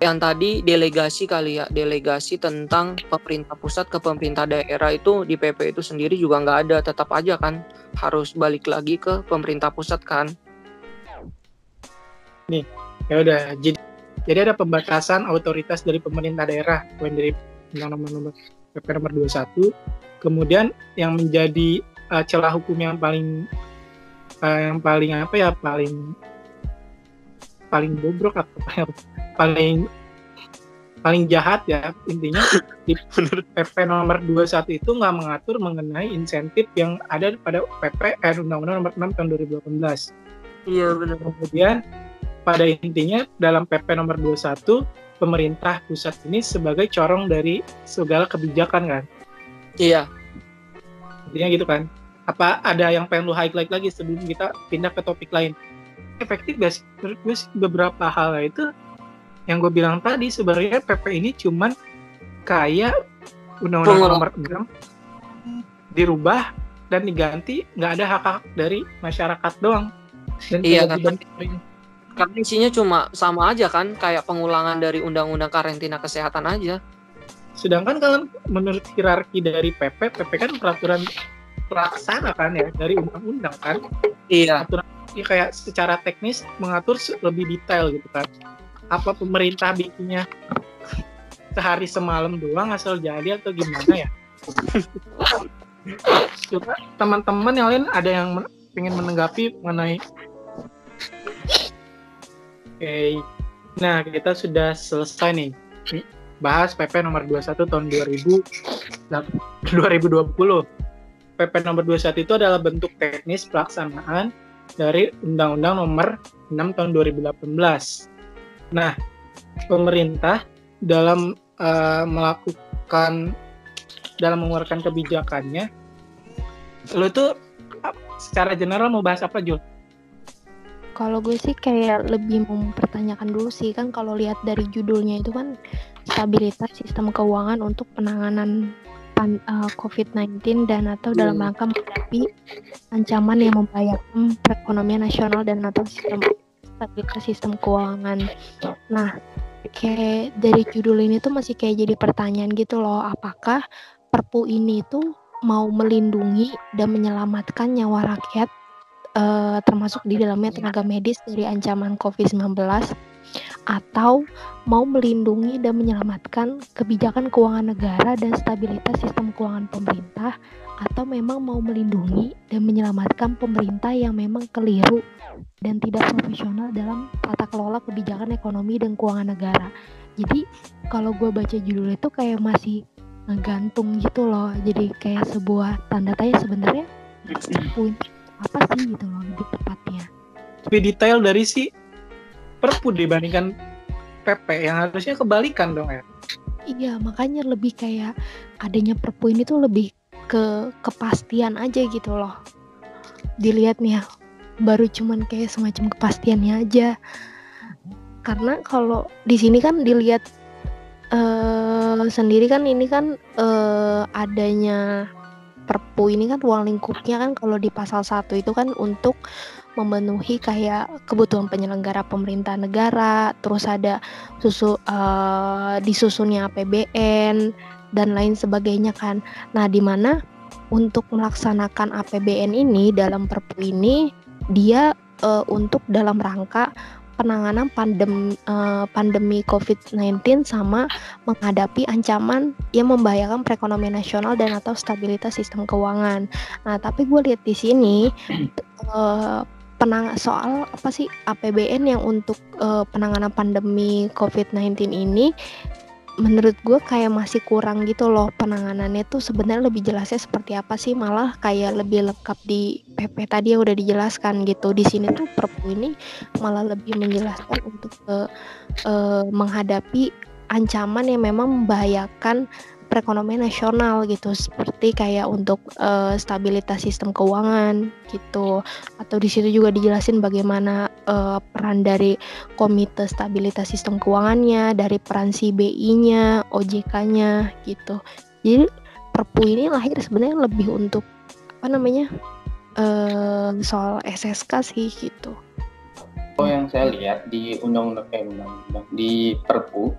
Yang tadi delegasi kali ya, delegasi tentang pemerintah pusat ke pemerintah daerah itu di PP itu sendiri juga nggak ada, tetap aja kan harus balik lagi ke pemerintah pusat kan. Ya udah, jadi jadi ada pembatasan otoritas dari pemerintah daerah, poin dari undang nomor nomor PP nomor 21. Kemudian yang menjadi uh, celah hukum yang paling uh, yang paling apa ya paling paling bobrok atau [laughs] ya, paling paling jahat ya intinya di [laughs] PP nomor 21 itu nggak mengatur mengenai insentif yang ada pada PP eh, Undang-Undang nomor 6 tahun 2018 Iya benar. kemudian pada intinya dalam PP nomor 21 pemerintah pusat ini sebagai corong dari segala kebijakan kan Iya. intinya gitu kan apa ada yang pengen lu highlight lagi sebelum kita pindah ke topik lain efektif gak sih menurut gue sih beberapa hal itu yang gue bilang tadi sebenarnya PP ini cuman kayak undang-undang nomor 6 dirubah dan diganti nggak ada hak-hak dari masyarakat doang dan Iya, pemerintah. Karena isinya cuma sama aja kan, kayak pengulangan dari undang-undang karantina kesehatan aja. Sedangkan kalau menurut hierarki dari PP, PP kan peraturan pelaksana kan ya dari undang-undang kan. Iya. Aturan ya kayak secara teknis mengatur lebih detail gitu kan. apa pemerintah bikinnya sehari semalam doang asal jadi atau gimana ya coba teman-teman yang lain ada yang men ingin menanggapi mengenai oke okay. nah kita sudah selesai nih bahas PP nomor 21 tahun 2000 2020 PP nomor 21 itu adalah bentuk teknis pelaksanaan dari Undang-Undang nomor 6 tahun 2018 nah pemerintah dalam uh, melakukan dalam mengeluarkan kebijakannya lo tuh secara general mau bahas apa Jul? Kalau gue sih kayak lebih mempertanyakan dulu sih. Kan kalau lihat dari judulnya itu kan stabilitas sistem keuangan untuk penanganan pan, uh, eh, COVID-19 dan atau dalam hmm. rangka menghadapi ancaman yang membahayakan perekonomian nasional dan atau sistem stabilitas sistem keuangan. Nah, kayak dari judul ini tuh masih kayak jadi pertanyaan gitu loh, apakah Perpu ini tuh mau melindungi dan menyelamatkan nyawa rakyat uh, termasuk di dalamnya tenaga medis dari ancaman COVID-19 atau mau melindungi dan menyelamatkan kebijakan keuangan negara dan stabilitas sistem keuangan pemerintah atau memang mau melindungi dan menyelamatkan pemerintah yang memang keliru dan tidak profesional dalam tata kelola kebijakan ekonomi dan keuangan negara. Jadi kalau gue baca judul itu kayak masih ngegantung gitu loh. Jadi kayak sebuah tanda tanya sebenarnya poin apa sih gitu loh lebih tepatnya. Lebih detail dari si perpu dibandingkan PP yang harusnya kebalikan dong ya? Iya makanya lebih kayak adanya perpu ini tuh lebih ke kepastian aja gitu loh. Dilihat nih ya baru cuman kayak semacam kepastiannya aja. Karena kalau di sini kan dilihat uh, sendiri kan ini kan uh, adanya perpu ini kan ruang lingkupnya kan kalau di pasal 1 itu kan untuk memenuhi kayak kebutuhan penyelenggara pemerintah negara, terus ada susu uh, disusunnya APBN dan lain sebagainya kan. Nah, di mana untuk melaksanakan APBN ini dalam perpu ini dia uh, untuk dalam rangka penanganan pandem, uh, pandemi COVID-19 sama menghadapi ancaman yang membahayakan perekonomian nasional dan atau stabilitas sistem keuangan. Nah, tapi gue lihat di sini uh, [clears throat] penang soal apa sih APBN yang untuk uh, penanganan pandemi COVID-19 ini menurut gue kayak masih kurang gitu loh penanganannya tuh. Sebenarnya lebih jelasnya seperti apa sih malah kayak lebih lengkap di PP tadi yang udah dijelaskan gitu. Di sini tuh Perpu ini malah lebih menjelaskan untuk uh, uh, menghadapi ancaman yang memang membahayakan perekonomian nasional gitu seperti kayak untuk uh, stabilitas sistem keuangan gitu atau di situ juga dijelasin bagaimana uh, peran dari komite stabilitas sistem keuangannya dari peran CBI-nya OJK-nya gitu jadi Perpu ini lahir sebenarnya lebih untuk apa namanya uh, soal SSK sih gitu. Oh yang saya lihat di undang-undang eh, di Perpu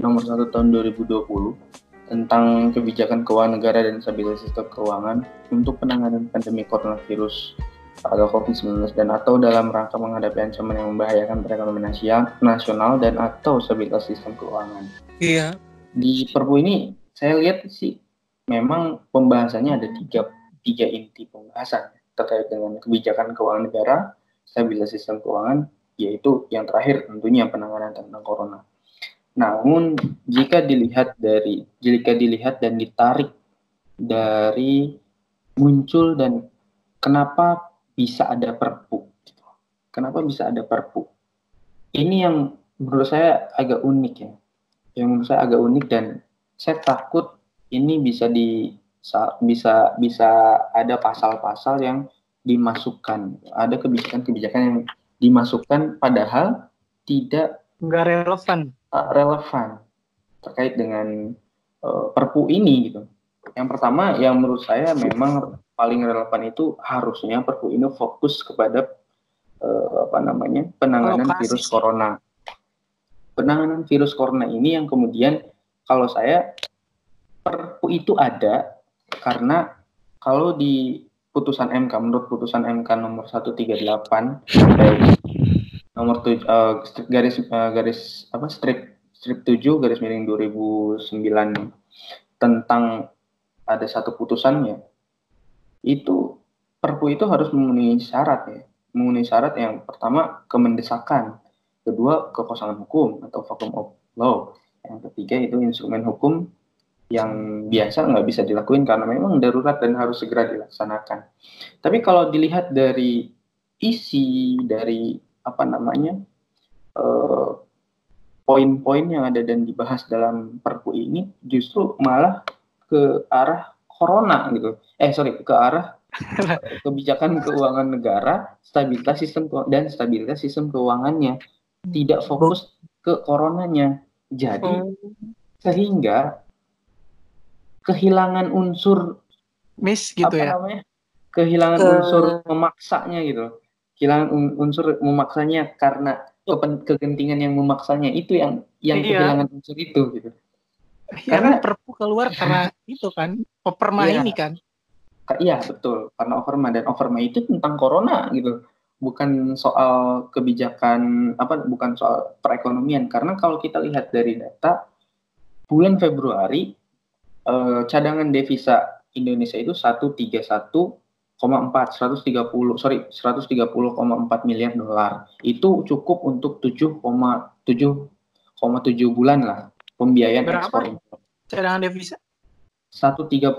nomor 1 tahun 2020 tentang kebijakan keuangan negara dan stabilitas sistem keuangan untuk penanganan pandemi coronavirus atau COVID-19 dan atau dalam rangka menghadapi ancaman yang membahayakan perekonomian nasional dan atau stabilitas sistem keuangan. Iya. Di Perpu ini saya lihat sih memang pembahasannya ada tiga, tiga inti pembahasan terkait dengan kebijakan keuangan negara, stabilitas sistem keuangan, yaitu yang terakhir tentunya penanganan tentang corona. Namun jika dilihat dari jika dilihat dan ditarik dari muncul dan kenapa bisa ada perpu? Kenapa bisa ada perpu? Ini yang menurut saya agak unik ya. Yang menurut saya agak unik dan saya takut ini bisa di bisa bisa ada pasal-pasal yang dimasukkan, ada kebijakan-kebijakan yang dimasukkan padahal tidak nggak relevan relevan terkait dengan uh, Perpu ini gitu. Yang pertama yang menurut saya memang paling relevan itu harusnya Perpu ini fokus kepada uh, apa namanya penanganan oh, virus corona. Penanganan virus corona ini yang kemudian kalau saya Perpu itu ada karena kalau di putusan MK menurut putusan MK nomor 138 baik nomor tuj uh, garis uh, garis apa strip strip 7 garis miring 2009 tentang ada satu putusannya itu perpu itu harus memenuhi syarat ya. Memenuhi syarat yang pertama kemendesakan. Kedua kekosongan hukum atau vacuum of law. Yang ketiga itu instrumen hukum yang biasa nggak bisa dilakuin karena memang darurat dan harus segera dilaksanakan. Tapi kalau dilihat dari isi dari apa namanya eh, poin-poin yang ada dan dibahas dalam Perpu ini justru malah ke arah corona gitu. Eh sorry ke arah [laughs] kebijakan keuangan negara, stabilitas sistem dan stabilitas sistem keuangannya tidak fokus ke coronanya. Jadi oh. sehingga kehilangan unsur miss gitu apa ya. Namanya? Kehilangan ke... unsur memaksanya gitu kehilangan unsur memaksanya karena kegentingan yang memaksanya itu yang yang iya. kehilangan unsur itu gitu. Ya, karena perpu keluar karena [laughs] itu kan overma iya. ini kan. Iya betul karena overma dan overma itu tentang corona gitu bukan soal kebijakan apa bukan soal perekonomian karena kalau kita lihat dari data bulan Februari eh, cadangan devisa Indonesia itu 131 130 sorry 130,4 miliar dolar itu cukup untuk 7,7 bulan lah pembiayaan Berapa? ekspor impor. Cadangan devisa 130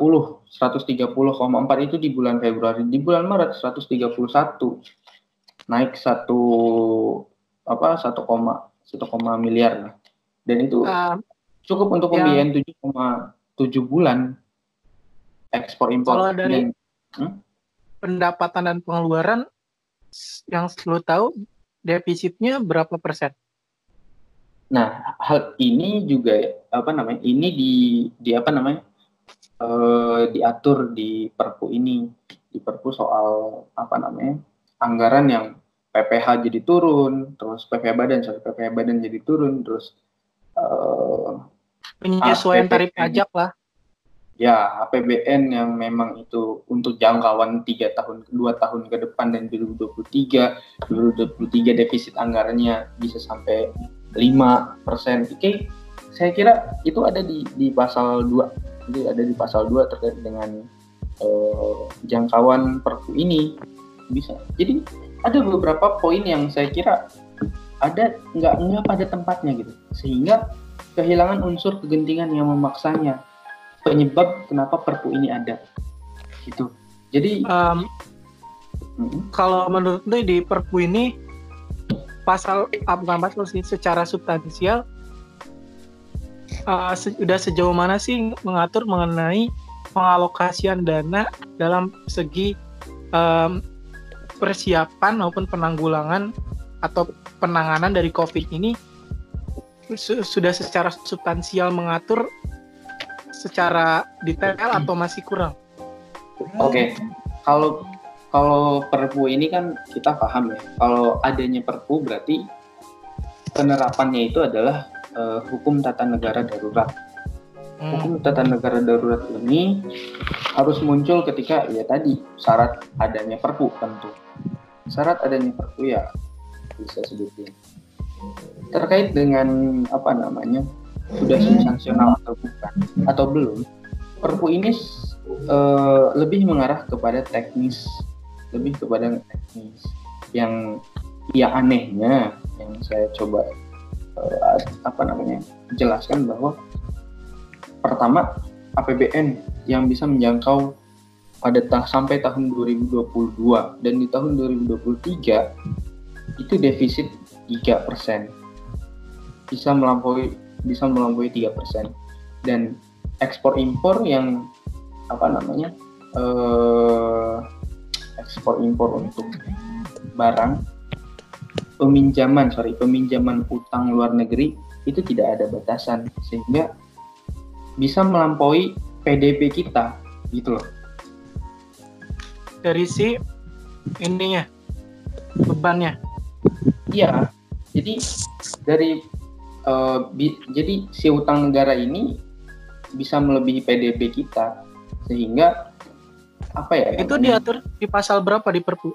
130,4 itu di bulan Februari di bulan Maret 131 naik satu apa 1, 1, miliar lah dan itu uh, cukup untuk pembiayaan yang, 7,7 bulan ekspor impor kalau dari dan, hmm? Pendapatan dan pengeluaran yang lo tahu defisitnya berapa persen? Nah, hal ini juga apa namanya? Ini di di apa namanya? Uh, diatur di Perpu ini, di Perpu soal apa namanya? anggaran yang PPH jadi turun, terus PPH badan, sorry, PPH badan jadi turun, terus uh, penyesuaian tarif pajak lah ya APBN yang memang itu untuk jangkauan tiga tahun dua tahun ke depan dan 2023 2023 defisit anggarannya bisa sampai 5 persen. Oke saya kira itu ada di di pasal 2 jadi ada di pasal 2 terkait dengan uh, jangkauan perpu ini. Bisa. Jadi ada beberapa poin yang saya kira ada nggak nggak pada tempatnya gitu. Sehingga kehilangan unsur kegentingan yang memaksanya penyebab kenapa Perpu ini ada. Gitu. Jadi um, kalau menurut lu di Perpu ini pasal ah, bukan pasal sih secara substansial uh, se sudah sejauh mana sih mengatur mengenai pengalokasian dana dalam segi um, persiapan maupun penanggulangan atau penanganan dari COVID ini sudah secara substansial mengatur secara detail atau masih kurang? Oke, okay. kalau kalau perpu ini kan kita paham ya. Kalau adanya perpu berarti penerapannya itu adalah uh, hukum tata negara darurat. Hmm. Hukum tata negara darurat ini harus muncul ketika ya tadi syarat adanya perpu tentu. Syarat adanya perpu ya bisa sebutin. Terkait dengan apa namanya sudah substansional atau bukan atau belum perpu ini uh, lebih mengarah kepada teknis lebih kepada teknis yang ya anehnya yang saya coba uh, apa namanya jelaskan bahwa pertama APBN yang bisa menjangkau pada ta sampai tahun 2022 dan di tahun 2023 itu defisit 3% bisa melampaui bisa melampaui tiga persen. Dan ekspor impor yang apa namanya eh, ekspor impor untuk barang peminjaman sorry peminjaman utang luar negeri itu tidak ada batasan. Sehingga bisa melampaui PDB kita gitu loh. Dari si ininya bebannya. Iya. Jadi dari uh, bi jadi si utang negara ini bisa melebihi PDB kita. Sehingga apa ya itu diatur di pasal berapa di Perpu?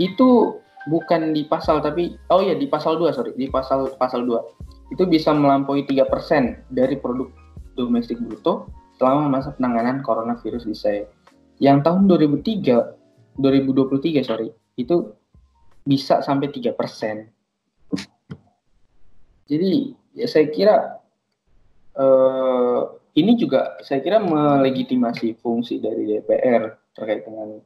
Itu bukan di pasal tapi oh ya di pasal 2 sorry. Di pasal pasal 2 itu bisa melampaui 3% dari produk domestik bruto selama masa penanganan coronavirus di saya. Yang tahun 2003 2023 sorry itu bisa sampai 3%. Jadi ya saya kira uh, ini juga saya kira melegitimasi fungsi dari DPR terkait dengan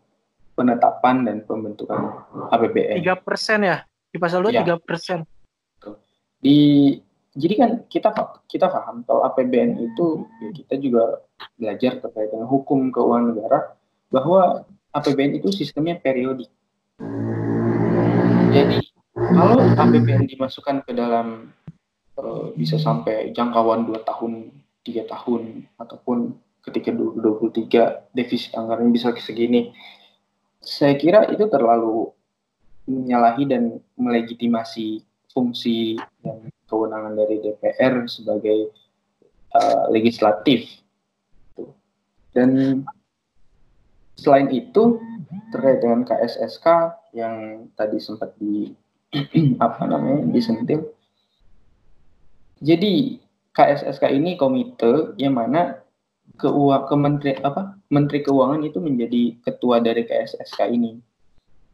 penetapan dan pembentukan APBN. Tiga persen ya di pasal dua ya. tiga persen. Di jadi kan kita kita paham kalau APBN itu ya kita juga belajar terkait dengan hukum keuangan negara bahwa APBN itu sistemnya periodik. Jadi kalau APBN dimasukkan ke dalam uh, bisa sampai jangkauan dua tahun, tiga tahun ataupun ketika 2023 defisit anggaran bisa segini saya kira itu terlalu menyalahi dan melegitimasi fungsi dan kewenangan dari DPR sebagai uh, legislatif. Dan selain itu terkait dengan KSSK yang tadi sempat di [clears throat] apa namanya disentil. Jadi KSSK ini komite yang mana keuang kementeri apa menteri keuangan itu menjadi ketua dari KSSK ini.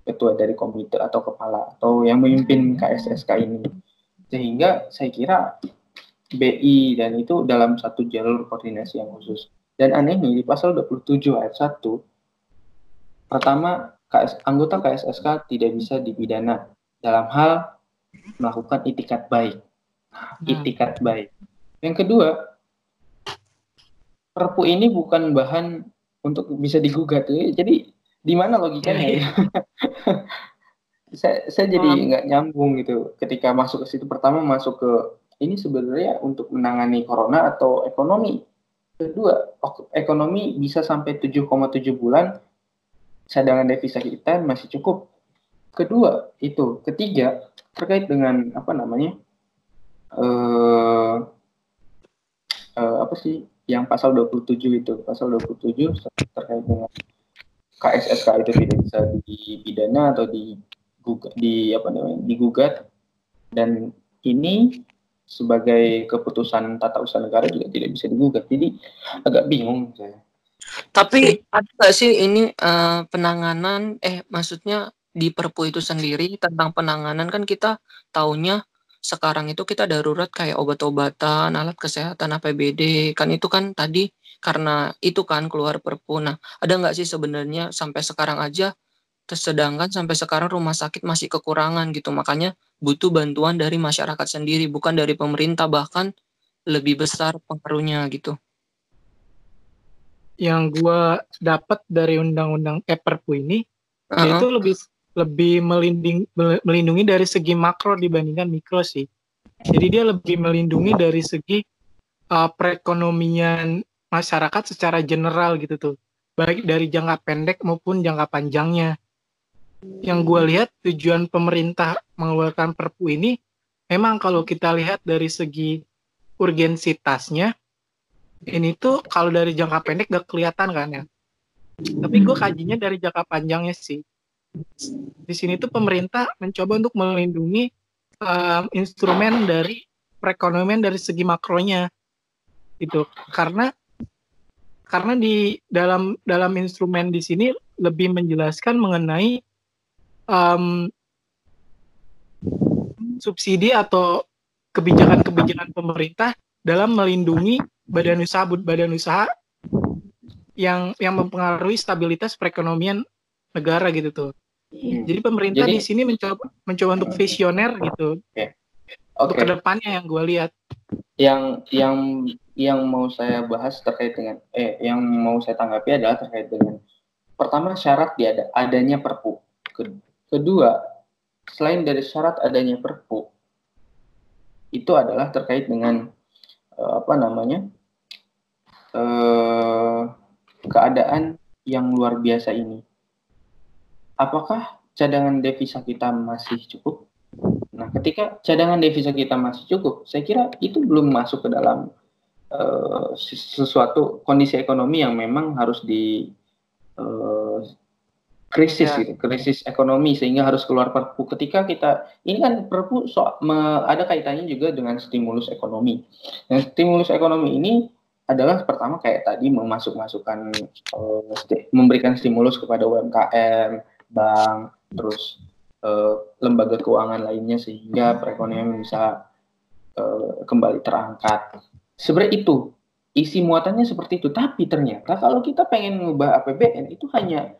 Ketua dari komite atau kepala atau yang memimpin KSSK ini. Sehingga saya kira BI dan itu dalam satu jalur koordinasi yang khusus. Dan anehnya di pasal 27 ayat 1 pertama KS, anggota KSSK tidak bisa dipidana dalam hal melakukan itikat baik. Itikat baik yang kedua Perpu ini bukan bahan untuk bisa digugat. Jadi di mana logikanya ya? [laughs] saya saya jadi nggak nyambung gitu ketika masuk ke situ pertama masuk ke ini sebenarnya untuk menangani corona atau ekonomi. Kedua, ekonomi bisa sampai 7,7 bulan cadangan devisa kita masih cukup. Kedua, itu. Ketiga, terkait dengan apa namanya? Eh uh, apa sih? yang pasal 27 itu. Pasal 27 terkait dengan KSSK itu tidak bisa dipidana atau di di apa namanya digugat. Dan ini sebagai keputusan tata usaha negara juga tidak bisa digugat. Jadi agak bingung saya. Tapi ada nggak sih ini uh, penanganan? Eh maksudnya di Perpu itu sendiri tentang penanganan kan kita taunya sekarang itu kita darurat kayak obat-obatan, alat kesehatan, APBD, kan itu kan tadi karena itu kan keluar perpu. Nah, ada nggak sih sebenarnya sampai sekarang aja, sedangkan sampai sekarang rumah sakit masih kekurangan gitu, makanya butuh bantuan dari masyarakat sendiri, bukan dari pemerintah, bahkan lebih besar pengaruhnya gitu. Yang gue dapat dari undang-undang eh perpu ini, uh -huh. itu lebih lebih melinding, melindungi dari segi makro dibandingkan mikro sih. Jadi dia lebih melindungi dari segi uh, perekonomian masyarakat secara general gitu tuh. Baik dari jangka pendek maupun jangka panjangnya. Yang gue lihat tujuan pemerintah mengeluarkan perpu ini memang kalau kita lihat dari segi urgensitasnya ini tuh kalau dari jangka pendek gak kelihatan kan ya. Tapi gue kajinya dari jangka panjangnya sih di sini tuh pemerintah mencoba untuk melindungi uh, instrumen dari perekonomian dari segi makronya itu karena karena di dalam dalam instrumen di sini lebih menjelaskan mengenai um, subsidi atau kebijakan-kebijakan pemerintah dalam melindungi badan usaha badan usaha yang yang mempengaruhi stabilitas perekonomian negara gitu tuh. Hmm. Jadi pemerintah Jadi, di sini mencoba mencoba untuk visioner gitu. Okay. Okay. Untuk ke depannya yang gue lihat. Yang yang yang mau saya bahas terkait dengan eh yang mau saya tanggapi adalah terkait dengan pertama syarat di ada adanya perpu. Kedua, selain dari syarat adanya perpu itu adalah terkait dengan uh, apa namanya? Uh, keadaan yang luar biasa ini apakah cadangan devisa kita masih cukup? Nah, ketika cadangan devisa kita masih cukup, saya kira itu belum masuk ke dalam uh, sesuatu kondisi ekonomi yang memang harus di uh, krisis Ya. gitu, krisis ekonomi sehingga harus keluar Perpu. Ketika kita ini kan Perpu so, me- ada kaitannya juga dengan stimulus ekonomi. Dan stimulus ekonomi ini adalah pertama kayak tadi memasuk-masukkan eh, sti- memberikan stimulus kepada UMKM, bank, terus eh, lembaga keuangan lainnya sehingga perekonomian bisa eh, kembali terangkat. Sebenarnya itu isi muatannya seperti itu. Tapi ternyata kalau kita pengen ngubah APBN itu hanya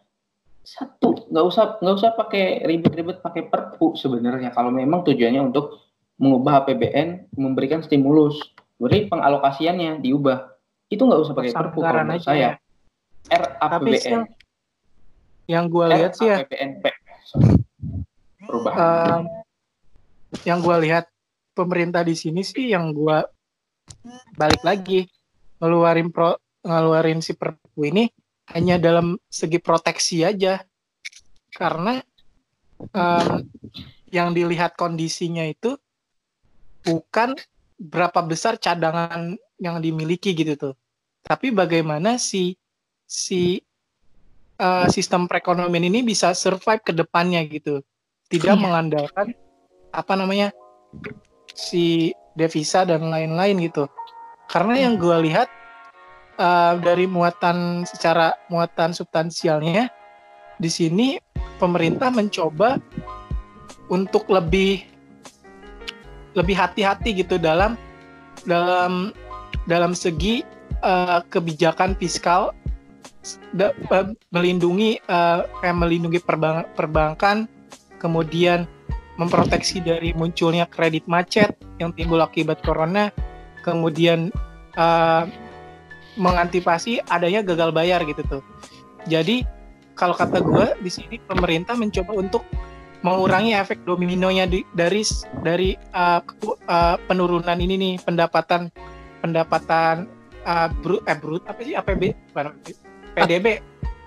satu, nggak usah nggak usah pakai ribet-ribet pakai perpu sebenarnya. Kalau memang tujuannya untuk mengubah APBN, memberikan stimulus, berarti pengalokasiannya diubah. Itu nggak usah pakai perpu kalau menurut saya. ya. Tapi RAPBN. Yang gue lihat sih ya. Perubahan. em, yang gue lihat pemerintah di sini sih yang gue balik lagi ngeluarin pro ngeluarin si perpu ini hanya dalam segi proteksi aja karena em, yang dilihat kondisinya itu bukan berapa besar cadangan yang dimiliki gitu tuh tapi bagaimana si si eh, sistem perekonomian ini bisa survive ke depannya gitu tidak Iya. mengandalkan apa namanya si devisa dan lain-lain gitu karena yang gue lihat eh, dari muatan secara muatan substansialnya di sini pemerintah mencoba untuk lebih lebih hati-hati gitu dalam dalam dalam segi eh, kebijakan fiskal eh, melindungi eh, kayak melindungi perbank- perbankan kemudian memproteksi dari munculnya kredit macet yang timbul akibat corona kemudian eh, mengantisipasi adanya gagal bayar gitu tuh. Jadi kalau kata gue di sini pemerintah mencoba untuk mengurangi efek dominonya di- dari dari eh, ke- eh, penurunan ini nih pendapatan pendapatan eh, brut eh brut apa sih? APB bukan APB, PDB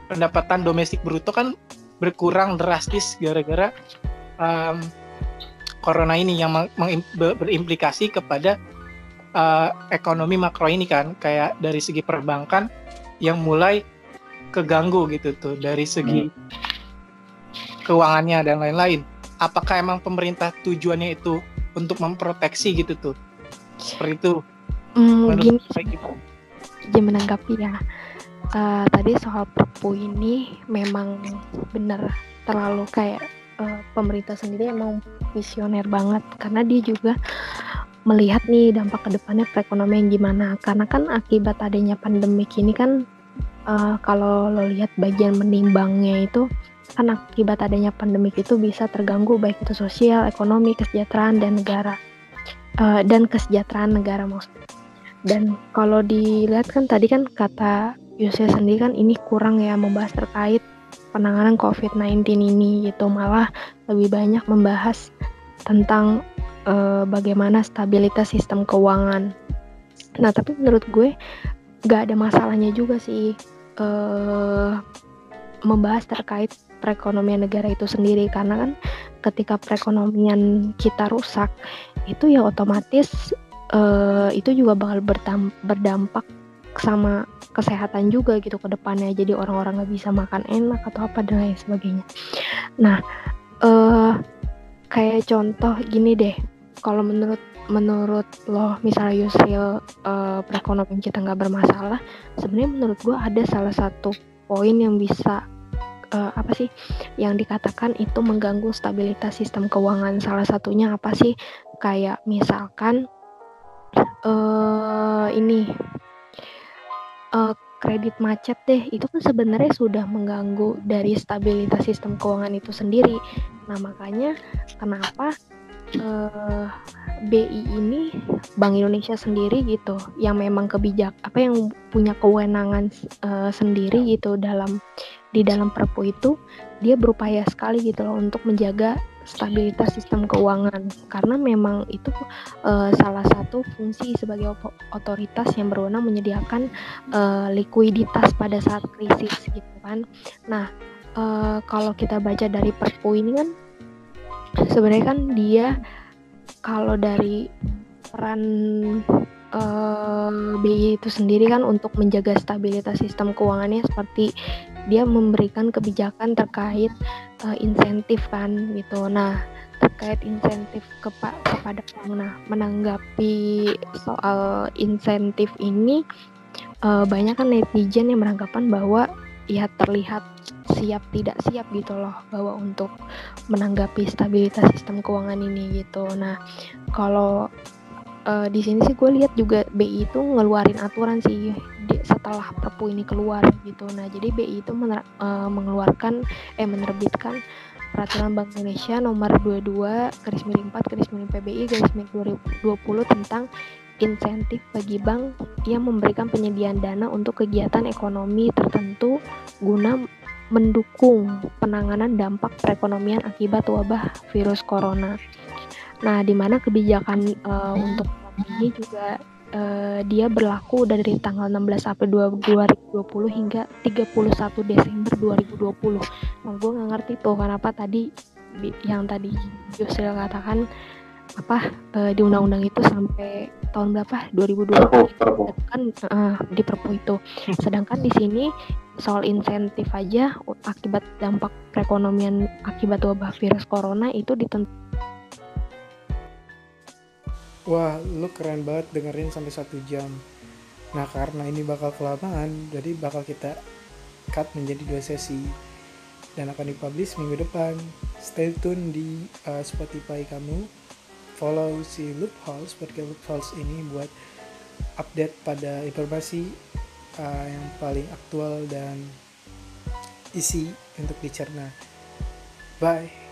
pendapatan domestik bruto kan berkurang drastis gara-gara em, corona ini yang berimplikasi kepada eh, ekonomi makro ini kan kayak dari segi perbankan yang mulai keganggu gitu tuh dari segi keuangannya dan lain-lain. Apakah emang pemerintah tujuannya itu untuk memproteksi gitu tuh? Seperti itu. Hmm, gini Menurut saya gitu. menanggapi ya. Eh, tadi soal Perpu ini memang benar terlalu kayak eh, pemerintah sendiri emang visioner banget. Karena dia juga melihat nih dampak ke depannya perekonomian gimana. Karena kan akibat adanya pandemik ini kan eh, kalau lo lihat bagian menimbangnya itu kan akibat adanya pandemik itu bisa terganggu baik itu sosial, ekonomi, kesejahteraan dan negara. Eh, dan kesejahteraan negara maksudnya. Dan kalau dilihat kan tadi kan kata Yusuf sendiri kan ini kurang ya membahas terkait penanganan COVID-19 ini gitu malah lebih banyak membahas tentang eh, bagaimana stabilitas sistem keuangan. Nah tapi menurut gue gak ada masalahnya juga sih eh, membahas terkait perekonomian negara itu sendiri karena kan ketika perekonomian kita rusak itu ya otomatis eh, itu juga bakal berdampak sama kesehatan juga gitu ke depannya jadi orang-orang nggak bisa makan enak atau apa dan lain sebagainya. Nah eh kayak contoh gini deh kalau menurut menurut lo misalnya Yusril eh, perekonomian kita nggak bermasalah sebenarnya menurut gua ada salah satu poin yang bisa eh, apa sih yang dikatakan itu mengganggu stabilitas sistem keuangan. Salah satunya apa sih? Kayak misalkan eh ini eh, kredit macet deh itu kan sebenarnya sudah mengganggu dari stabilitas sistem keuangan itu sendiri. Nah makanya kenapa eh, BI ini Bank Indonesia sendiri gitu yang memang kebijak apa yang punya kewenangan eh, sendiri gitu dalam di dalam Perpu itu dia berupaya sekali gitu loh untuk menjaga stabilitas sistem keuangan karena memang itu eh, salah satu fungsi sebagai otoritas yang berwenang menyediakan eh, likuiditas pada saat krisis gitu kan. Nah eh, kalau kita baca dari Perpu ini kan sebenarnya kan dia kalau dari peran eh, BI itu sendiri kan untuk menjaga stabilitas sistem keuangannya seperti dia memberikan kebijakan terkait uh, insentif kan gitu. Nah, terkait insentif kepa kepada pengguna menanggapi soal insentif ini uh, banyak kan netizen yang beranggapan bahwa ya terlihat siap tidak siap gitu loh bahwa untuk menanggapi stabilitas sistem keuangan ini gitu. Nah, kalau uh, di sini sih gue lihat juga BI itu ngeluarin aturan sih setelah Perpu ini keluar gitu. Nah, jadi BI itu mener, uh, mengeluarkan eh menerbitkan Peraturan Bank Indonesia nomor 22 garis miring 4 garis miring PBI garis miring 2020 tentang insentif bagi bank yang memberikan penyediaan dana untuk kegiatan ekonomi tertentu guna mendukung penanganan dampak perekonomian akibat wabah virus corona. Nah, di mana kebijakan uh, untuk ini juga uh, dia berlaku dari tanggal 16 April 2020 hingga 31 Desember 2020. Nah, gue nggak ngerti tuh kenapa tadi yang tadi Yusril katakan apa uh, di undang-undang itu sampai tahun berapa? 2020 kan uh, di Perpu itu. Sedangkan di sini soal insentif aja akibat dampak perekonomian akibat wabah virus corona itu ditentukan Wah, lu keren banget dengerin sampai satu jam. Nah, karena ini bakal kelamaan, jadi bakal kita cut menjadi dua sesi dan akan dipublish minggu depan. Stay tune di uh, Spotify kamu. Follow si Loopholes, podcast Loopholes ini buat update pada informasi uh, yang paling aktual dan isi untuk dicerna. Bye.